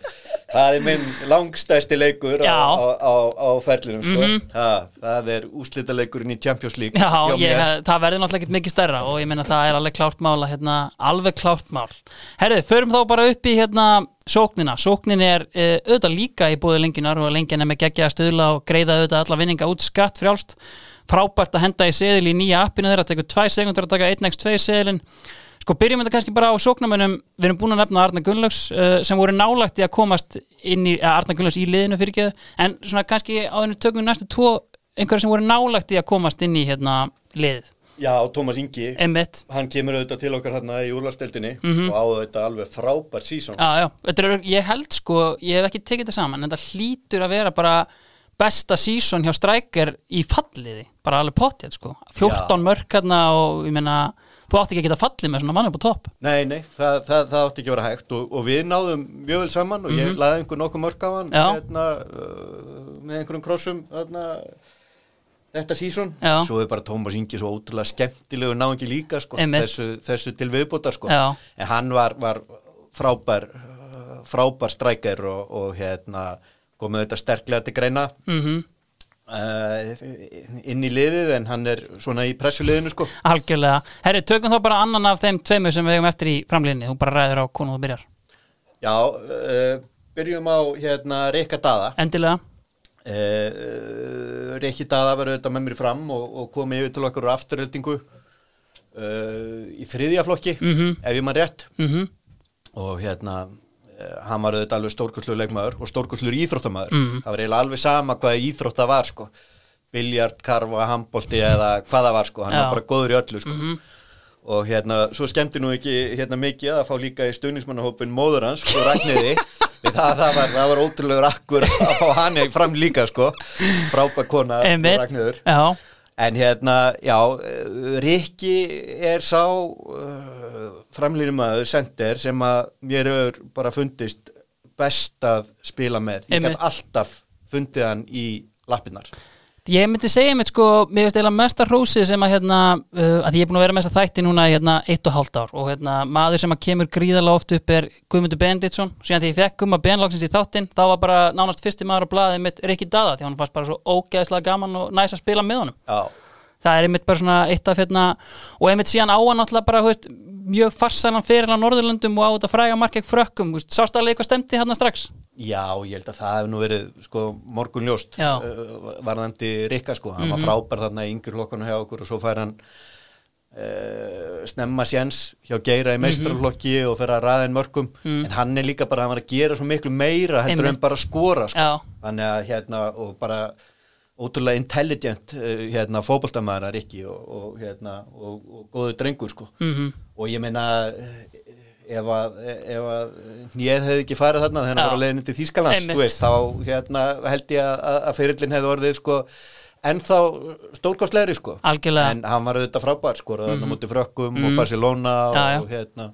það er minn langstæsti leikur á, á, á, á ferlinum sko. ha, það er úslitaleikurinn í Champions League Já, ég, það verður náttúrulega ekkert mikið stærra og ég meina það er alveg klárt mál hérna, alveg klárt mál. Herðu, förum þá bara upp í hérna, sóknina. Sóknin er uh, auðvitað líka í búið lengjunar og lengjan er með geggja að stuðla og greiða auðvitað alla vinninga út skatt frjálst. Frábært að henda í seðil í nýja appinu þeirra, tekur 2 sekundur að taka 1x2 seðilin. Sko byrjum þetta kannski bara á sóknamönnum, við erum búin að nefna Arna Gunnlaugs uh, sem voru nálægt í að komast inn í, að Arna Gunnlaugs í liðinu fyrir geðu, en svona kannski á þennu tökum við næstu tvo einhverja sem voru nálægt í að komast inn í hérna liðið, Já, Tómas Ingi. Emmett hann kemur auðvitað til okkar hérna í úrlasteldinni Mhm. og á þetta alveg frábær sísón Já, já, þetta er, ég held sko, ég hef ekki tekið þetta saman, en þetta hlýtur að vera bara besta sísón hjá strækjar í falliði, bara alveg pottið sko, 14 Já. mörk hérna og ég meina, þú átti ekki að geta fallið með svona mann upp á topp. Nei, nei, það, það, það átti ekki að vera hægt og, og við náðum mjög vel saman og ég laði einhver nokkuð mörg á hann Mhm. Hérna, uh, með einhverjum krossum hérna, þetta sísón svo er bara Tómas Ingi svo ótrúlega skemmtilegu náðingi líka sko, þessu, þessu til viðbútar sko. En hann var, var frábær uh, frábær strækjar og, og hérna komið þetta sterklega til greina. Mm uh, inn í liðið en hann er svona í pressuliðinu sko Algjörlega. Herri, tökum þá bara annan af þeim tveimur sem við hefum eftir í framlýninni. Þú bara ræður á konu og byrjar. Já, uh, byrjum á hérna Rikka Daða Endilega. Uh, Rikki Daða var auðvitað með mér fram og, og komið yfir til okkur úr afturöldingu uh, í þriðja flokki Mhm. ef ég maður rétt Mm og hérna hann var auðvitað alveg stórkurslu leikmaður og stórkurslu íþróttamaður. Mhm. það var eiginlega alveg sama hvaða íþrótt það var sko. Biljart, karfa, handbolti eða hvað það var sko, hann Já. var bara góður í öllu sko. Og hérna, svo skemmti nú ekki hérna mikið að fá líka í stuðnismannahópin móður hans, sko Ragnhiði [laughs] Við það, það, var, var ótrúlegur akkur að fá hann fram líka sko. Frábæk kona Já. En hérna, já eh, Rikki er sá uh, framlýnum að sender sem að mér hefur bara fundist best að spila með ég Einmitt. gæti alltaf fundið hann í lappinnar Ég myndi segja mitt sko, mér finnst eiginlega mesta hrósið sem að hérna, uh, að ég er búin að vera með þessa þætti núna hérna eitt og hálft ár. Og hérna maður sem að kemur gríðarlega oft upp er Guðmundur Benditsson, síðan því ég fekk Guðma Benlóksins í þáttinn, þá var bara nánast fyrsti maður á blaðið mitt Rikki Dada því hann fannst bara svo ógeðslega gaman og næs að spila með honum. Já, Það er einmitt bara svona eitt af hérna og einmitt síðan á hann náttúrulega bara, þú veist, mjög farsælan fyrir á Norðurlöndum og á þetta fræga markeg frökkum, sást alveg eitthvað stemdi hérna strax? Já, ég held að það hefur nú verið sko, morgun ljóst. Mhm. uh, varðandi Rikka sko, hann var frábær þarna í yngri lokkanu hjá okkur og svo fær hann uh, snemma séns hjá Geira Mhm. í meistrarflokki og fer að ræða inn mörgum en hann er líka bara, hann var að gera svo miklu meira heldur Einmitt. en bara að skora sko. Þannig að hérna og bara ótrúlega intelligent uh, hérna fótboltamaður að Rikki og, og hérna og, og góðu drengur sko Mm og ég meina ef að, ef að nýið hefði ekki farið þarna þegar Já. var á leiðinu til Þýskalands þá hérna, held ég að, að fyrirlin hefði orðið sko, ennþá stórkostlegri sko. En hann var auðvitað frábær sko, mm -hmm. mútið frökkum og Barcelona Mhm. Já, já. og hérna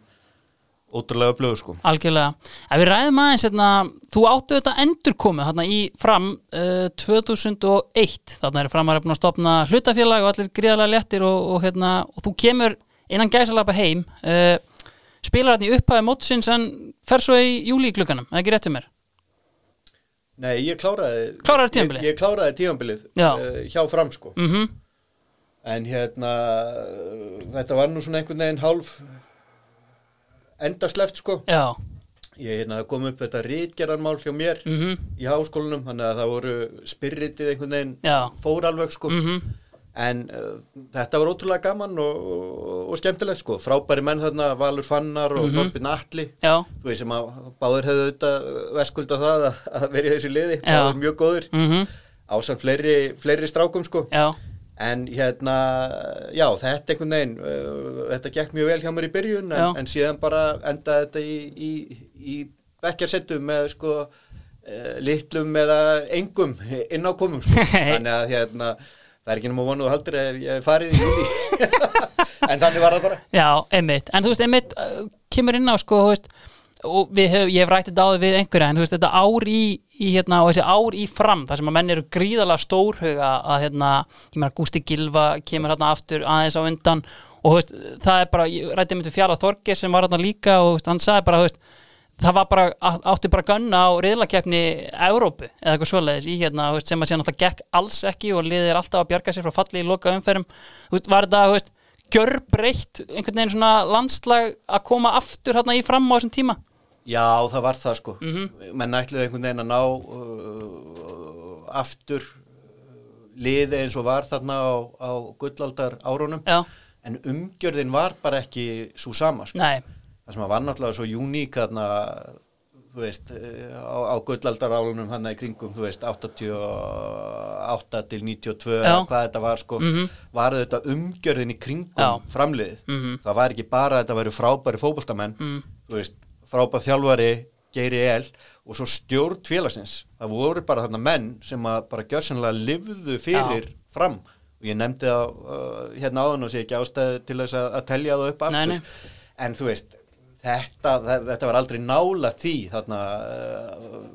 ótrúlega upplöðu sko. Algjörlega. Ef við ræðum aðeins, hérna, þú áttu þetta endurkomið hérna í fram uh, 2001, þarna er framar að stopna hlutafélag og allir gríðarlega léttir og, og, hérna, og þú kemur innan gæsalapa heim, uh, spilar hérna í upphæði mótsins en fer svo í júli í klukkanum, eða ekki rétt um mér? Nei, ég kláraði Kláraðir tímabilið? Ég, ég kláraði tímabilið Já. uh, hjá fram sko. Mm en hérna þetta var nú svona einhvern veginn hálf endasleft sko Já, ég hérna kom upp þetta rítgerðarmál hjá mér mhm, í háskólanum, þannig að það voru spyrritið einhvern veginn Já. fór alveg sko mhm, en uh, þetta var ótrúlega gaman og, og, og skemmtilegt sko. Frábæri menn þarna, Valur Fannar og mm Þorbjörn Atli. Já, þú veist sem að báður hefðu auðvitað veskulda það að, að vera í þessu liði. Já. báður mjög góður mhm, ásamt fleiri, fleiri strákum sko. Já, en hérna, já þetta einhvern veginn, uh, þetta gekk mjög vel hjá mér í byrjun en, en síðan bara endaði þetta í, í, í bekkjarsettu með sko uh, litlum eða engum inn á komum sko. [laughs] þannig að hérna það er ekki náttúrulega vonuð haldur ef ég farið í júli [laughs] en þannig var það bara. Já, einmitt, en þú veist, einmitt uh, kemur inn á, sko, þú veist hef, ég hef rættið dáðið við einhverja en þú veist, þetta ár í, í hérna, og þessi ár í fram, þar sem að menn eru gríðalega stórhuga að, hérna, ég meina Gústi Gilva kemur hérna aftur aðeins á undan og þú veist, það er bara, ég rættið með fjara Þorge sem var hérna líka og veist, hann sagði bara, þú veist það var bara, átti bara að gunna á riðlakefni Európu eða eitthvað svoleiðis í hérna, veist, sem að sé náttúrulega gekk alls ekki og liðir alltaf að bjarga sér frá falli í loka umferðum, var þetta, gjörbreytt einhvern veginn svona landslag að koma aftur hérna í fram á þessum tíma? Já, það var það sko. Menn ætluðu einhvern veginn að ná uh, aftur liði eins og var þarna á, á gullaldar árunum. Já, en umgjörðin var bara ekki svo sama sko. nei, það sem var náttúrulega svo uník þarna þú veist, eh, á, á gullaldarálunum hann í kringum, þú veist, 88 til 92 Já. hvað þetta var sko, Mhm. var þetta umgjörðin í kringum Já. framliðið Mhm. það var ekki bara að þetta væri frábæri fótboltamenn Mm. þú veist, frábær þjálfari Geiri El og svo stjórn félagsins það voru bara þarna menn sem að bara gjörsanlega livðu fyrir fram og ég nefndi það uh, hérna áðan og sé ekki ástæði til þess að, að telja það upp aftur Nei, nei. en þú veist þetta, þe- þetta var aldrei nála því þarna uh,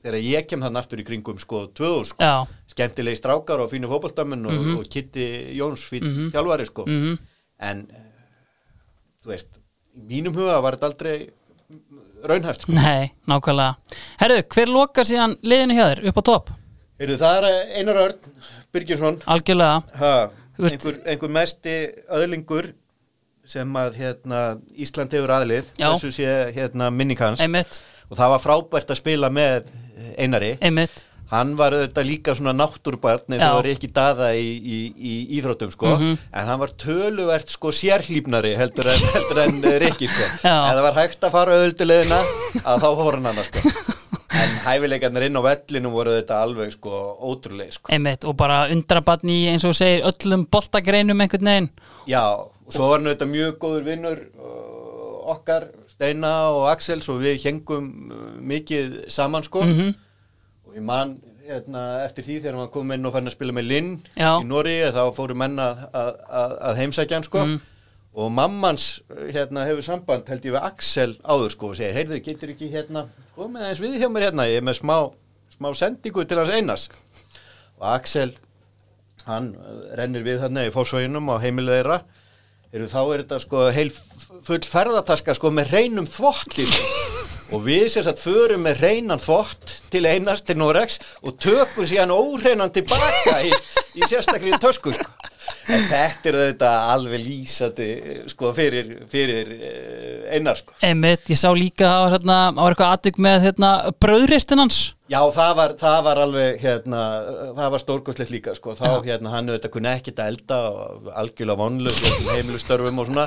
þegar ég kem þarna aftur í kringum sko 2000 sko, já, skemmtilegi strákar og fínu fótboltamenn og, Mhm. og Kitty Jóns fín Mhm. þjálfari sko mhm, en uh, þú veist, í mínum huga var þetta aldrei raunhæft sko. nei, nákvæmlega Herðu, hver lokar síðan liðinu hjá þér upp á topp? Heyrðu, það er Einar Örn Byrgjursson Algjörlega, ha, einhver, einhver mesti öðlingur sem að hérna, Ísland hefur aðlið þessu sé hérna, einmitt, og það var frábært að spila með Einari. Einmitt. Hann var auðvitað líka svona náttúrbarn eins og var ekki daða í, í, í íþróttum sko, Mhm. en hann var töluvert sko sérhlýpnari heldur en, [laughs] heldur en eh, Rikki sko, ef það var hægt að fara auðvöldulegina að þá fór hann sko. En hæfileikarnir inn á vellinum voru þetta alveg sko ótrúlega sko. Einmitt. Og bara undrabann í eins og segir öllum boltagreinum einhvern veginn. Já, og svo var auðvitað mjög góður vinnur uh, okkar, Steina og Axel svo við hengum uh, mikið saman sko. Mhm. og ég man hérna, eftir því þegar hann kom inn og fann að spila með Linn í Nóri þá fóru menn að, að, að- heimsækja hann sko. Mhm. og mammans hérna, hefur samband held ég við Axel áður sko og segir, heyrðu, getur ekki hérna komið aðeins við hjá mér hérna, ég er með smá, smá sendingu til hans einas og Axel hann uh, rennir við þarna í fósvæginum á heimilið Heru, þá er þetta sko heil full ferðataska sko með reynum þvotti sko. og við sem sagt förum með reynan þvott til einast til Norex og tökum síðan óreinan tilbaka í, í sérstaklega tösku sko. En þetta er þetta alveg lýsandi sko fyrir, fyrir eh, einar sko. Einmitt, ég sá líka að það var, hérna, var eitthvað aðtök með hérna, bröðristin hans. Já, það var, það var alveg, hérna, það var stórkostlegt líka, sko, þá, hérna, hann auðvitað kunni ekkit að elda og algjörlega vonlu, heimilustörfum og svona,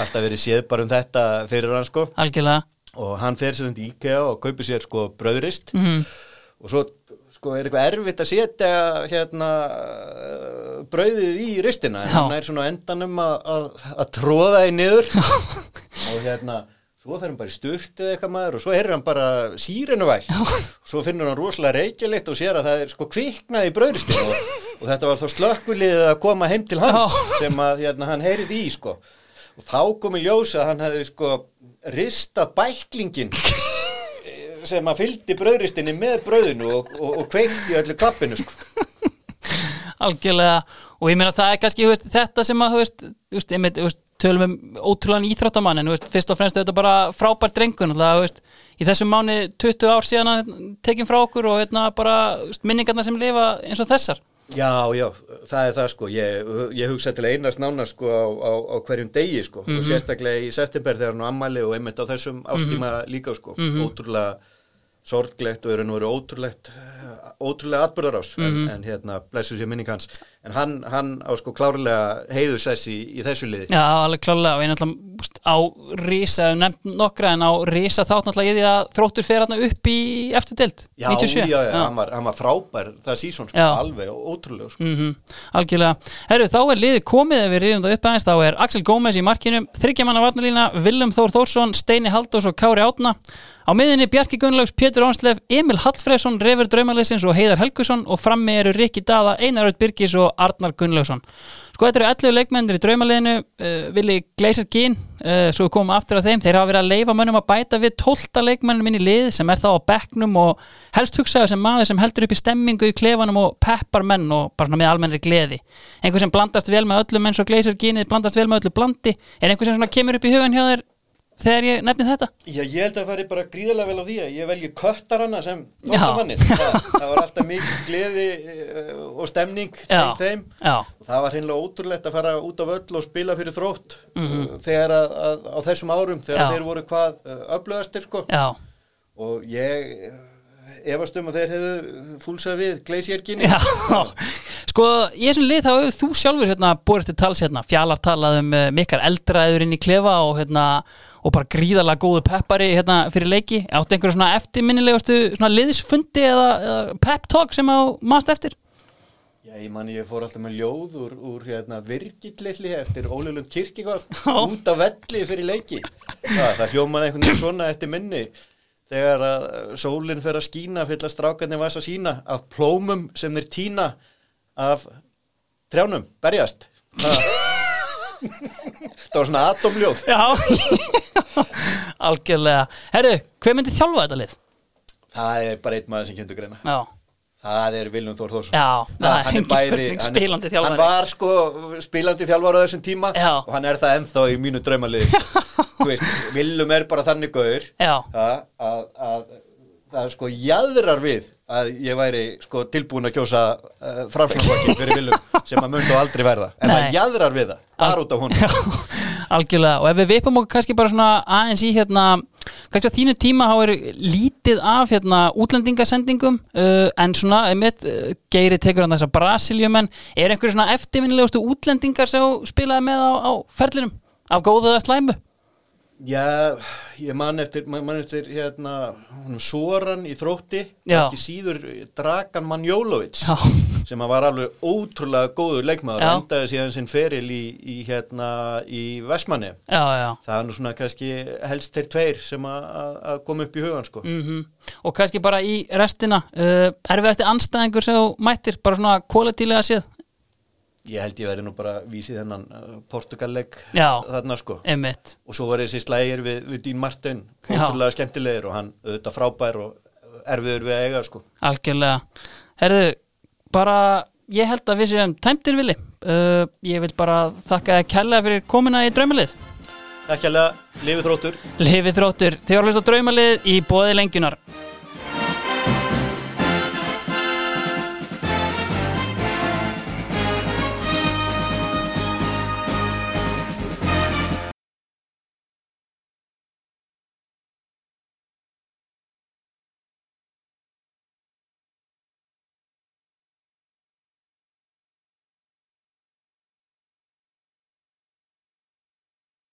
alltaf verið séð bara um þetta fyrir hann, sko, algjörlega. Og hann fer sér undir IKEA og kaupir sér, sko, bröðrist Mhm. og svo, sko, er eitthvað erfitt að setja, hérna, brauðið í ristina, en hann er svona endanum að, tróða því niður. [laughs] Og hérna, svo fer hann bara í sturtið eitthvað maður og svo er hann bara sírenuvæl svo finnur hann rosalega reykjalitt og sér að það er sko kviknað í brauðristinu og, og þetta var þá slökkuliðið að koma heim til hans Já. sem að hérna, hann heyrið í sko. Og þá kom í ljós að hann hefði sko ristað bæklingin sem að fylgdi brauðristinni með brauðinu og, og, og kveikt í öllu kappinu sko. [laughs] Algjörlega. Og ég meina það er kannski veist, þetta sem að veist, einmitt, veist, tölum um ótrúlega íþróttamann en fyrst og fremst er þetta bara frábær drengun í þessum mánu 20 ár síðan að tekjum frá okkur og hérna bara minningarna sem lifa eins og þessar. Já, já, það er það sko. Ég, ég hugsa til einast nánar sko á, á, á hverjum degi sko. Og sérstaklega í september þegar hann á ammæli og einmitt á þessum ástíma líka sko. Ótrúlega sorglegt og er nú verið ótrúlegt ótrúlega atbyrðarás en, en hérna, blessu sér minning hans. En hann, hann á sko klárlega heiðursess í, í þessu liði. Já, alveg klálega og ég náttúrulega á risa, nefnt nokkra en á risa þátt náttúrulega í því að þróttur fer hérna upp í eftir deild Já, 97 já, já, Hann, var, hann var frábær það sísón sko, Já. alveg ótrúlega sko. mm algjörlega, herru þá er liðið komið ef við rifum það upp aðeins, þá er Axel Gómez í markinu, þryggjamanna varnalína Willem Þór Þórsson, Steini Haldós og Kári Átna á miðinni Bjarki Gunnlaugs, Pétur Ánsleif Emil Hallfreðsson, Refur Draumalysins og Heiðar Helgusson og frammi eru Rikki Daða Einar Raut Birgis og Arnar Gunnlaugsson. Sko þetta eru 11 leikmennir í draumaliðinu uh, Vili Gleisar Gín uh, svo við komum aftur að þeim, þeir hafa verið að leifa mönnum að bæta við 12 leikmennum inn í lið sem er þá á bekknum og helst hugsaðu sem maður sem heldur upp í stemmingu í klefanum og peppar menn og bara með almennri gleði. Einhver sem blandast vel með öllum eins og Gleisar Gínið blandast vel með öllu blandi. Er einhver sem kemur upp í hugan hjá þér þegar ég nefni þetta? Já, ég held að fari bara gríðarlega vel á því að ég velji köttarana sem Já. tóttamannin [laughs] það, það var alltaf mikið gleði eh, og stemning Já. þeim. Já, það var hreinlega ótrúlegt að fara út á völl og spila fyrir þrótt mm þegar að, að, á þessum árum þegar þeir voru hvað uh, öflugastir sko. Já, og ég eh, efast um að þeir hefðu fúlsað við gleisjörginni [laughs] Sko, í þessum lið þá hefur þú sjálfur hérna borist til tals hérna, fjallar talað um mikkar eldraður inn í klefa og hérna og bara gríðarlega góðu peppari hérna fyrir leiki áttu einhverju svona eftirminnilegustu svona liðsfundi eða, eða pep talk sem á mást eftir Já, ég man ég fór alltaf með ljóð úr, úr hérna, virkillilli eftir Ólilund Kirkigóð Já. út á velli fyrir leiki. Það, það hljómaði einhvern veginn svona eftir minni þegar að sólinn fer að skína fylla strákarnir væs að sína af plómum sem þeir tína af trjánum, berjast. Það, það var svona atomljóð. Já Algjörlega Herru, hver myndi þjálfa þetta lið? Það er bara einn maður sem kemur greina. Já, Það er Viljum Þór Þórsson. Já, það er hann engin spurning, hann- spilandi þjálfari. Hann var sko spilandi þjálfari á þessum tíma Já. og hann er það ennþá í mínu [laughs] veist, Viljum er bara þannig að, að það sko jæðrar við að ég væri sko tilbúin að kjósa uh, framslagvakið fyrir Viljum [laughs] sem að mun þá aldrei verða. En Nei. það jæðrar við það, bara út af hún. [laughs] algjörlega og ef við vipum okkur kannski bara svona aðeins í hérna kannski á þínu tíma þá er lítið af hérna útlendingasendingum uh, en svona, einmitt, uh, Geiri tekur hann þessa Brasiljumenn, er einhverju svona eftirminnilegustu útlendingar sem spilaði með á, á ferlinum, af góðu eða slæmu Já, ég man eftir, man eftir hérna, Soran í þrótti, Já. ekki síður Dragan Manjólovits. [laughs] Sem var alveg ótrúlega góður leikmaður Já. endaði síðan sinn feril í, í hérna í Vestmanni já, það er nú svona kannski helst þeir tveir sem að, koma upp í hugan sko mm og kannski bara í restina uh, erfiðasti anstæðingur sem mættir bara svona kvalitílega séð ég held ég verið nú bara vísið þennan uh, Portugalleg þarna sko. einmitt, og svo var þessi slægir við, við Dín Martin ótrúlega skemmtilegir og hann auðvitað frábær og erfiður við að eiga sko. Algjörlega. Herðu, bara ég held að við séum tæmtir vili. Uh, ég vil bara þakka þér kærlega fyrir komuna í draumalið. Takk hérlega, lifið þróttur. Lifið þróttur, þið voru að hlusta draumalið í bóði lengjunar